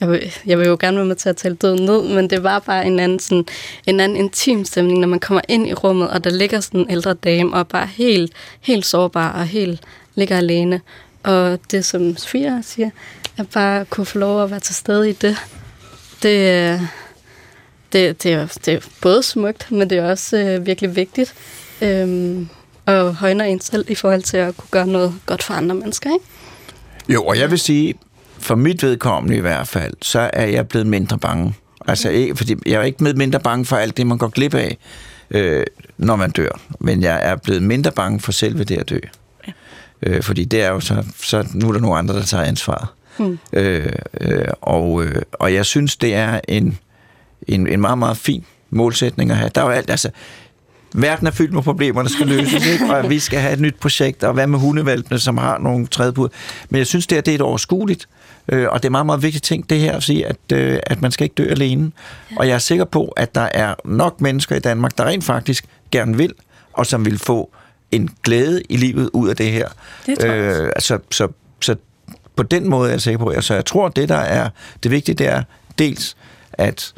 jeg vil, jeg vil jo gerne være med til at tale døden ned, men det var bare en anden, sådan, en anden intim stemning, når man kommer ind i rummet, og der ligger sådan en ældre dame, og bare helt, helt sårbar og helt ligger alene. Og det, som Sofia siger, at bare kunne få lov at være til stede i det, det, det, det, er, det er både smukt, men det er også øh, virkelig vigtigt. Øhm, og højner en selv i forhold til at kunne gøre noget godt for andre mennesker, ikke?
Jo, og jeg vil sige, for mit vedkommende i hvert fald, så er jeg blevet mindre bange. Altså, ikke, fordi jeg er ikke blevet mindre bange for alt det, man går glip af, øh, når man dør. Men jeg er blevet mindre bange for selve det at dø. Øh, fordi det er jo så, så, nu er der nogle andre, der tager ansvaret. Mm. Øh, øh, og, øh, og jeg synes, det er en, en, en meget, meget fin målsætning at have. Der er jo alt, altså, verden er fyldt med problemer, der skal løses, ikke? og vi skal have et nyt projekt, og hvad med hundevalpene, som har nogle trædebud. Men jeg synes, det, er, det er et overskueligt, øh, og det er meget, meget vigtigt ting, det her at sige, at, øh, at man skal ikke dø alene. Ja. Og jeg er sikker på, at der er nok mennesker i Danmark, der rent faktisk gerne vil, og som vil få en glæde i livet ud af det her.
Det
øh, altså, så, så på den måde er jeg sikker på. Altså, jeg tror, det der er det vigtige, det er dels, at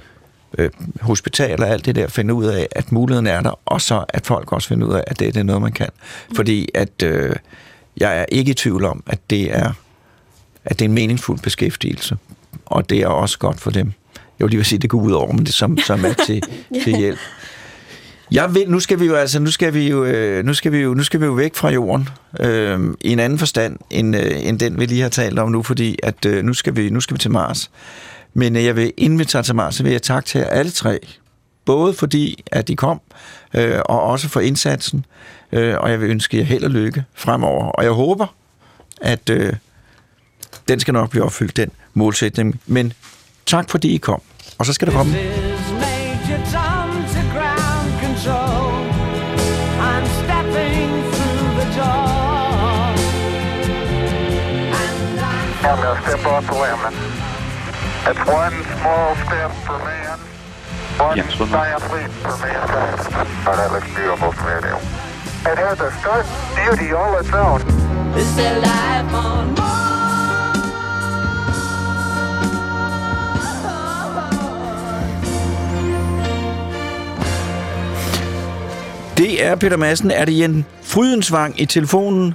øh, hospitaler og alt det der finder ud af, at muligheden er der, og så at folk også finder ud af, at det, det er noget, man kan. Fordi at øh, jeg er ikke i tvivl om, at det er at det er en meningsfuld beskæftigelse, og det er også godt for dem. Jeg vil lige vil sige, at det går ud over, men det som, som er til, til hjælp. Jeg vil, nu skal vi jo altså, nu skal vi jo, øh, nu skal vi jo, nu skal vi jo væk fra jorden øh, i en anden forstand end, øh, end den vi lige har talt om nu, fordi at øh, nu skal vi, nu skal vi til Mars. Men øh, jeg vil inden vi tager til Mars, så vil jeg takke til jer alle tre, både fordi at de kom øh, og også for indsatsen, øh, og jeg vil ønske jer held og lykke fremover. Og jeg håber, at øh, den skal nok blive opfyldt, den målsætning. Men tak fordi I kom. Og så skal der komme...
I'm
going to step off the limb. It's one small step for man, one
more.
giant leap for mankind. Oh, that looks beautiful from here, Neil. It has a beauty all its own.
Is there life on Mars?
Det er Peter Madsen. Er det Jen Frydensvang i telefonen?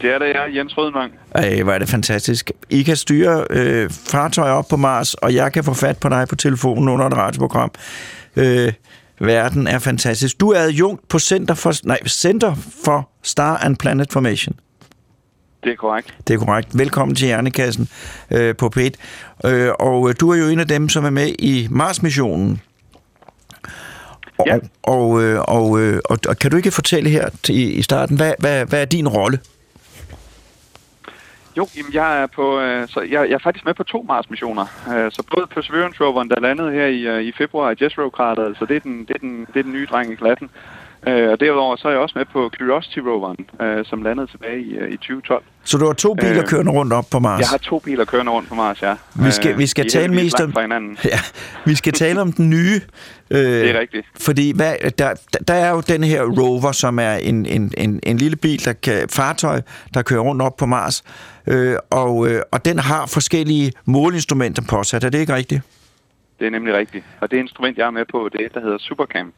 Det er det, jeg, Jens Rødmang.
Ej, hvor er det fantastisk. I kan styre øh, fartøjer op på Mars, og jeg kan få fat på dig på telefonen under et radioprogram. Øh, verden er fantastisk. Du er adjunkt på Center for, nej, Center for Star and Planet Formation.
Det er korrekt.
Det er korrekt. Velkommen til Hjernekassen øh, på P1. Øh, og øh, du er jo en af dem, som er med i Mars-missionen. Og,
Ja.
og, øh, og, øh, og, og kan du ikke fortælle her til, i starten, hvad, hvad, hvad er din rolle?
Jo, jamen, jeg er på, øh, så jeg, jeg er faktisk med på to Mars-missioner. Øh, så både Perseverance roveren, der landede her i, øh, i februar i Jezero-krateret, så altså, det er, den, det, er den, det er den nye dreng i klassen. Øh, og derudover så er jeg også med på Curiosity roveren, øh, som landede tilbage i, øh, i 2012.
Så du har to biler
Øh,
kørende rundt op på Mars.
Jeg har to biler kørende rundt på Mars, ja.
Vi skal-
Øh,
vi skal
er
tale mest om-. Ja, vi skal tale om den nye. Øh,
Det er rigtigt.
Fordi hvad, der, der er jo den her rover, som er en, en, en, en lille bil, der kan, fartøj, der kører rundt op på Mars. Øh, og, øh, og den har forskellige måleinstrumenter påsat. Er det ikke rigtigt?
Det er nemlig rigtigt. Og det instrument, jeg er med på, det er et, der hedder Supercam,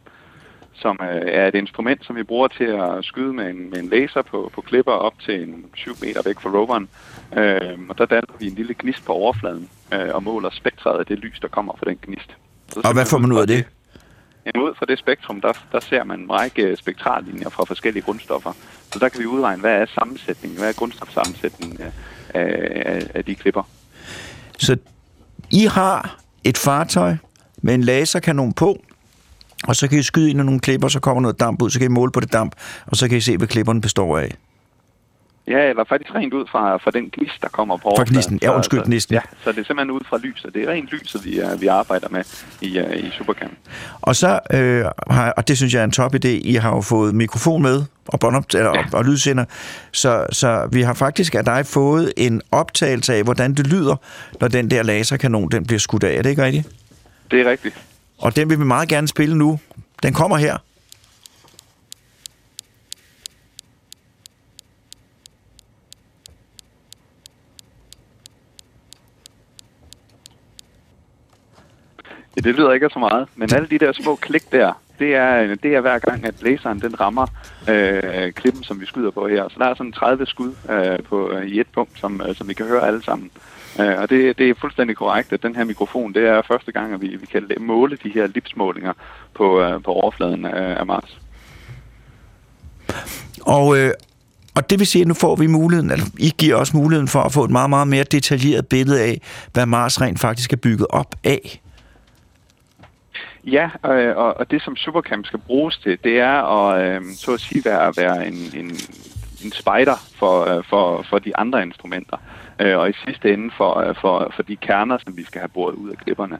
som øh, er et instrument, som vi bruger til at skyde med en, med en laser på, på klipper op til en 7 meter væk fra roveren. Øh, og der danner vi en lille gnist på overfladen øh, og måler spektret af det lys, der kommer fra den gnist. Så
Og hvad får man ud af det?
Jamen, ud fra det spektrum, der, der ser man en række spektrallinjer fra forskellige grundstoffer. Så der kan vi udregne, hvad er sammensætningen, hvad er grundstofsammensætningen af, af, af, af de klipper.
Så I har et fartøj med en laserkanon på, og så kan I skyde ind i nogle klipper, så kommer noget damp ud, så kan I måle på det damp, og så kan I se, hvad klipperne består af.
Ja, eller faktisk rent ud fra, fra den gnist, der kommer på
Fra gnisten. Ja,
Så-
undskyld, gnisten.
Ja, så det er simpelthen ud fra lyset. Det er rent lyset, vi, uh, vi arbejder med i, uh, i Supercam.
Og så øh, har, og det synes jeg er en top idé, I har jo fået mikrofon med og, båndop, eller, ja. og, og lydsender, så, så vi har faktisk af dig fået en optagelse af, hvordan det lyder, når den der laserkanon den bliver skudt af. Er det ikke rigtigt?
Det er rigtigt.
Og den vil vi meget gerne spille nu. Den kommer her.
Ja, det lyder ikke så meget, men alle de der små klik der, det er, det er hver gang, at laseren den rammer øh, klippen, som vi skyder på her. Så der er sådan 30 skud øh, på, øh, i et punkt, som, øh, som vi kan høre alle sammen. Øh, og det, det er fuldstændig korrekt, at den her mikrofon, det er første gang, at vi, vi kan måle de her lipsmålinger på, øh, på overfladen af, af Mars.
Og, øh, og det vil sige, at nu får vi muligheden, eller I giver os muligheden for at få et meget, meget mere detaljeret billede af, hvad Mars rent faktisk er bygget op af.
Ja, øh, og, og det som Supercam skal bruges til, det er at øh, så at sige være, være en, en, en spider for, øh, for, for de andre instrumenter. Øh, og i sidste ende for, øh, for, for de kerner, som vi skal have boret ud af klipperne.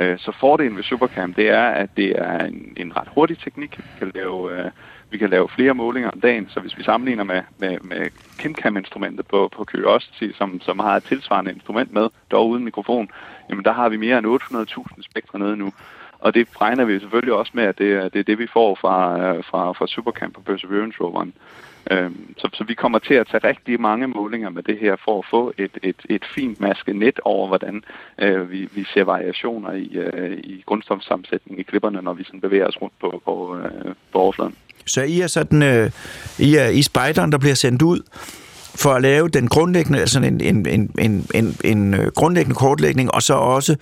Øh, så fordelen ved Supercam, det er, at det er en, en ret hurtig teknik. Vi kan lave, øh, vi kan lave flere målinger om dagen, så hvis vi sammenligner med, med, med KimCam-instrumentet på, på Curiosity, som, som har et tilsvarende instrument med, dog uden mikrofon, jamen der har vi mere end 800.000 spektre nede nu. Og det regner vi selvfølgelig også med, at det er det, er det vi får fra, øh, fra, fra Supercamp og Perseverance roveren så, så vi kommer til at tage rigtig mange målinger med det her for at få et, et, et fint masket net over, hvordan øh, vi, vi ser variationer i, øh, i grundstofsammensætning i klipperne, når vi sådan bevæger os rundt på, på, øh, på overfladen.
Så I er sådan, øh, I er i spejderen, der bliver sendt ud for at lave den grundlæggende, altså en, en, en, en, en, en øh, grundlæggende kortlægning, og så også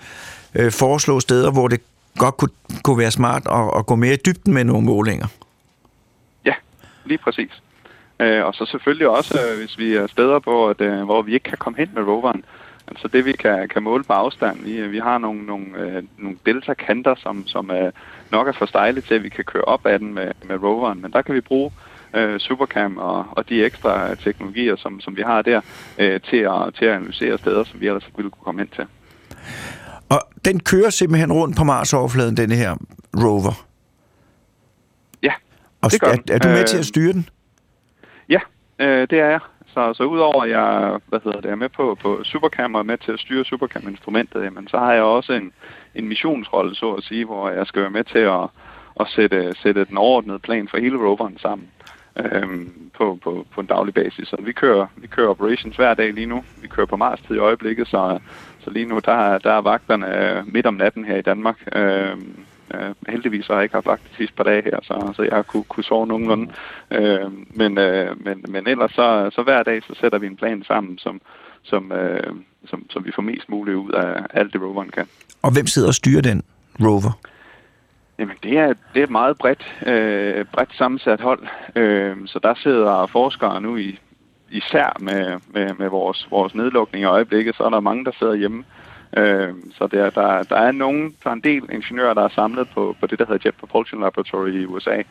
øh, foreslå steder, hvor det godt kunne, kunne være smart at, at gå mere i dybden med nogle målinger.
Ja, lige præcis. Øh, og så selvfølgelig også, øh, hvis vi er steder, på, at, øh, hvor vi ikke kan komme hen med roveren. Altså det, vi kan, kan måle på afstand. Vi, vi har nogle, nogle, øh, nogle delta-kanter, som, som øh, nok er for stejle til, at vi kan køre op ad den med, med roveren. Men der kan vi bruge øh, Supercam og, og de ekstra teknologier, som, som vi har der, øh, til, at, til at analysere steder, som vi ellers ikke ville kunne komme hen til.
Og den kører simpelthen rundt på Mars-overfladen, denne her rover.
Ja,
Og
det gør
er,
den.
er du med
Øh,
til at styre den?
Øh, det er jeg. Så, så udover at jeg hvad hedder det, er med på, på Supercam og med til at styre Supercam-instrumentet, jamen, så har jeg også en, en missionsrolle, så at sige, hvor jeg skal være med til at, at sætte, sætte den overordnede plan for hele roveren sammen øhm, på, på, på en daglig basis. Så vi kører, vi kører operations hver dag lige nu. Vi kører på Mars-tid i øjeblikket, så, så lige nu der, der er vagterne øh, midt om natten her i Danmark. Øhm, Øh, heldigvis har jeg ikke haft vagt de sidste par dage her, så, så jeg har kunne, kunne sove nogenlunde. Øh, men, øh, men, men ellers så, så hver dag så sætter vi en plan sammen, som, som, øh, som, som vi får mest muligt ud af alt det roveren kan.
Og hvem sidder og styrer den rover?
Jamen, det er, det er et meget bredt, øh, bredt sammensat hold. Øh, så der sidder forskere nu i, især med, med, med vores, vores nedlukning i øjeblikket, så er der mange, der sidder hjemme. Øh, så der, der, der er nogen, der er en del ingeniører, der er samlet på, på det, der hedder Jet Propulsion Laboratory i USA,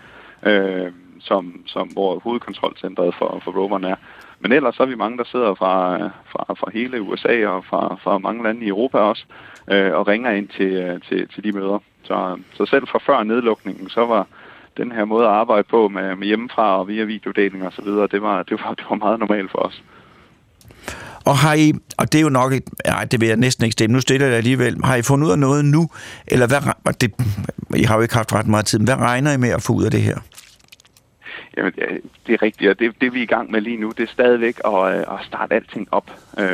øh, som, som, hvor hovedkontrolcentret for, for roveren er. Men ellers så er vi mange, der sidder fra, fra, fra hele USA og fra, fra mange lande i Europa også, øh, og ringer ind til, øh, til, til de møder. Så, så selv fra før nedlukningen, så var den her måde at arbejde på med, med hjemmefra og via videodeling og så videre, det var, det var, det var meget normalt for os.
Og har I, og det er jo nok et, nej, det vil jeg næsten ikke stemme, nu stiller jeg det alligevel, har I fundet ud af noget nu, eller hvad, det, I har jo ikke haft ret meget tid, men hvad regner I med at få ud af det her?
Jamen, det er rigtigt, og det, det vi er i gang med lige nu, det er stadigvæk at, øh, at starte alting op. Øh,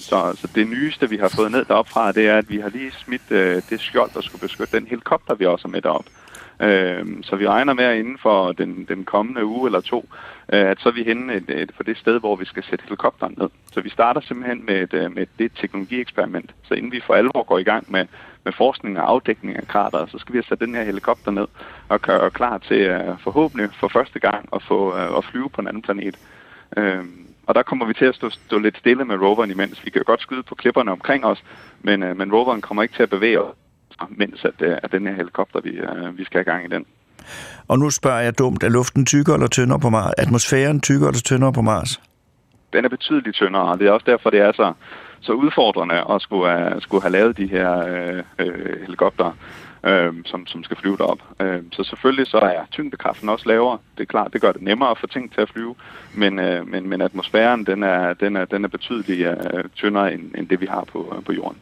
så, så det nyeste, vi har fået ned deroppe fra, det er, at vi har lige smidt øh, det skjold, der skulle beskytte den helikopter, vi også har med deroppe. Øh, så vi regner med, at inden for den, den kommende uge eller to, øh, at så er vi henne et, et, det sted, hvor vi skal sætte helikopteren ned. Så vi starter simpelthen med et, øh, med det teknologieksperiment. Så inden vi for alvor går i gang med, med forskning og afdækning af krater, så skal vi have sat den her helikopter ned og gøre klar til uh, forhåbentlig for første gang at få uh, at flyve på en anden planet. Uh, og der kommer vi til at stå, stå lidt stille med roveren imens. Vi kan jo godt skyde på klipperne omkring os, men, uh, men roveren kommer ikke til at bevæge os, mens at, uh, at den her helikopter, vi, uh, vi skal have gang i den.
Og nu spørger jeg dumt, er luften tykkere eller tyndere på Mars? Atmosfæren tykkere eller tyndere på Mars?
den er betydeligt tyndere, og det er også derfor, det er så, så udfordrende at skulle have, skulle have lavet de her øh, øh, helikopter, øh, som, som skal flyve derop. Øh, så selvfølgelig så er tyngdekraften også lavere. Det er klart, det gør det nemmere at få ting til at flyve, men, øh, men, men atmosfæren den er, den er, den er betydeligt øh, tyndere end, end det, vi har på, øh, på jorden.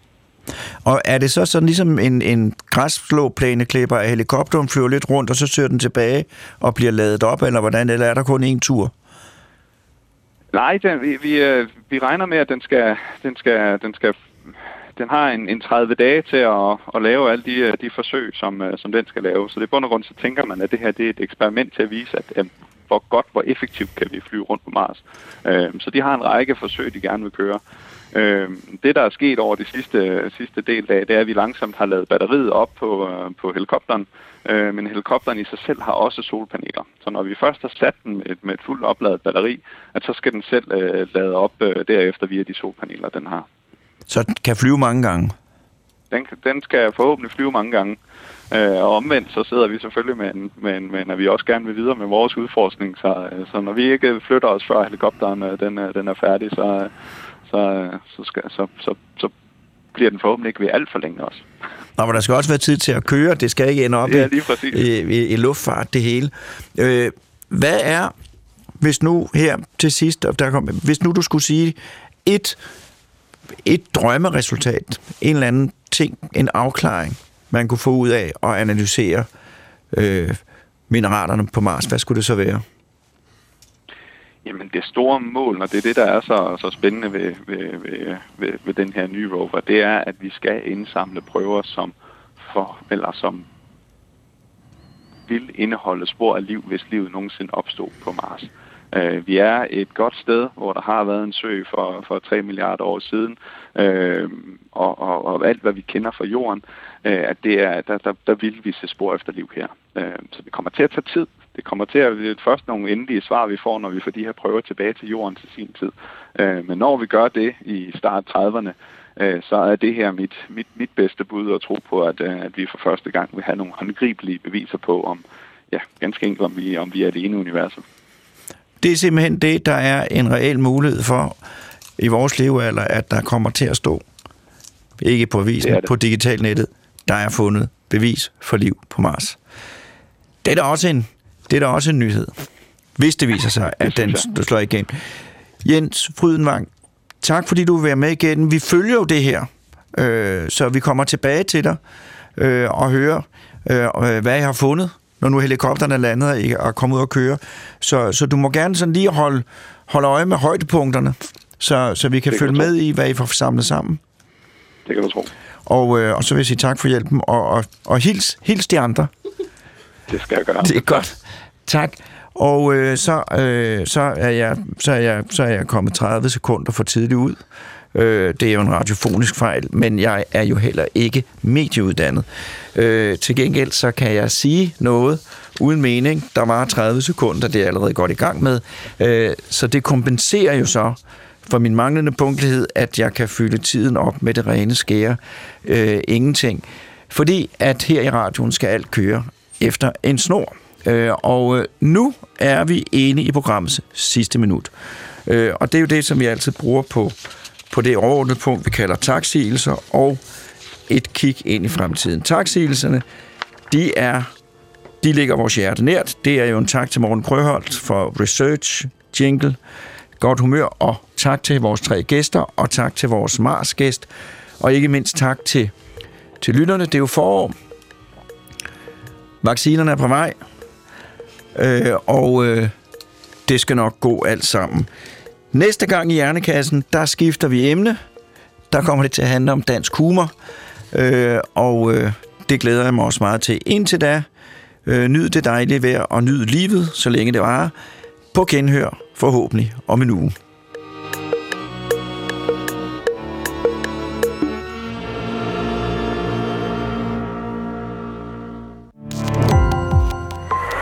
Og er det så sådan ligesom en, en græsslåplæneklipper, at helikopteren flyver lidt rundt, og så søger den tilbage og bliver ladet op, eller hvordan? Eller er der kun én tur?
Nej, den, vi, vi, øh, vi regner med, at den skal, den skal, den skal den har en, en 30 dage til at, at lave alle de, øh, de forsøg, som, øh, som den skal lave. Så det er bund og grund, så tænker man, at det her det er et eksperiment til at vise, at, at hvor godt, hvor effektivt kan vi flyve rundt på Mars. Øh, så de har en række forsøg, de gerne vil køre. Øh, det, der er sket over de sidste, sidste del af, det er, at vi langsomt har lavet batteriet op på, øh, på helikopteren, øh, men helikopteren i sig selv har også solpaneler. Så når vi først har sat den med, med et fuldt opladet batteri, at så skal den selv øh, lade op øh, derefter via de solpaneler, den har.
Så den kan flyve mange gange?
Den, den skal forhåbentlig flyve mange gange. Øh, og omvendt, så sidder vi selvfølgelig med en, med, en, med at vi også gerne vil videre med vores udforskning. Så, øh, så når vi ikke flytter os før helikopteren øh, den, den er færdig, så, så, så, skal, så, så, så bliver den forhåbentlig ikke ved alt for længe også.
Nå, men der skal også være tid til at køre. Det skal ikke ende op
ja,
i, i, i luftfart, det hele. Øh, hvad er, hvis nu her til sidst, der kom, hvis nu du skulle sige et, et drømmeresultat, en eller anden ting, en afklaring, man kunne få ud af at analysere øh, mineralerne på Mars, hvad skulle det så være?
Jamen det store mål, og det er det, der er så, så spændende ved, ved, ved, ved, ved den her nye rover, det er, at vi skal indsamle prøver, som, for, eller som vil indeholde spor af liv, hvis livet nogensinde opstod på Mars. Øh, vi er et godt sted, hvor der har været en sø for, for 3 milliarder år siden, øh, og, og, og alt, hvad vi kender fra jorden, øh, at det er, der, der, der vil vi se spor efter liv her. Øh, så det kommer til at tage tid, det kommer til at blive først nogle endelige svar, vi får, når vi får de her prøver tilbage til jorden til sin tid. Øh, men når vi gør det i start 30'erne, øh, så er det her mit, mit, mit bedste bud at tro på, at, øh, at vi for første gang vil have nogle håndgribelige beviser på, om ja, ganske enkelt, om vi, om vi er det ene universum.
Det er simpelthen det, der er en reel mulighed for i vores levealder, at der kommer til at stå, ikke på avisen, det det. på digitalnettet, der er fundet bevis for liv på Mars. Det er da også en det er da også en nyhed, hvis det viser sig, at den slår igen. Jens Frydenvang, tak fordi du vil være med igen. Vi følger jo det her, øh, så vi kommer tilbage til dig øh, og hører, øh, hvad jeg har fundet, når nu helikopterne er landet og er kommet ud og køre. Så, så du må gerne sådan lige holde, holde øje med højdepunkterne, så, så vi kan det følge kan med i, hvad I får samlet sammen.
Det kan du tro.
Og, øh, og så vil jeg sige tak for hjælpen, og, og, og hils, hils de andre.
Det skal jeg gøre.
Det er godt. Tak. Og øh, så, øh, så, er jeg, så, er jeg, så er jeg kommet 30 sekunder for tidligt ud. Øh, det er jo en radiofonisk fejl, men jeg er jo heller ikke medieuddannet. Øh, til gengæld så kan jeg sige noget uden mening. Der var 30 sekunder, det er allerede godt i gang med. Øh, så det kompenserer jo så for min manglende punktlighed, at jeg kan fylde tiden op med det rene skære. Øh, ingenting. Fordi at her i radioen skal alt køre efter en snor. Øh, og øh, nu er vi inde i programmets sidste minut. Øh, og det er jo det, som vi altid bruger på, på det overordnede punkt, vi kalder taksigelser og et kig ind i fremtiden. Taksigelserne, de er de ligger vores hjerte nært. Det er jo en tak til Morten Krøholt for research, jingle, godt humør, og tak til vores tre gæster, og tak til vores Mars-gæst, og ikke mindst tak til, til lytterne. Det er jo forår. Vaccinerne er på vej. Øh, og øh, det skal nok gå alt sammen. Næste gang i Hjernekassen, der skifter vi emne. Der kommer det til at handle om dansk humor. Øh, og øh, det glæder jeg mig også meget til. Indtil da, øh, nyd det dejlige vejr og nyd livet, så længe det varer. På genhør, forhåbentlig om en uge.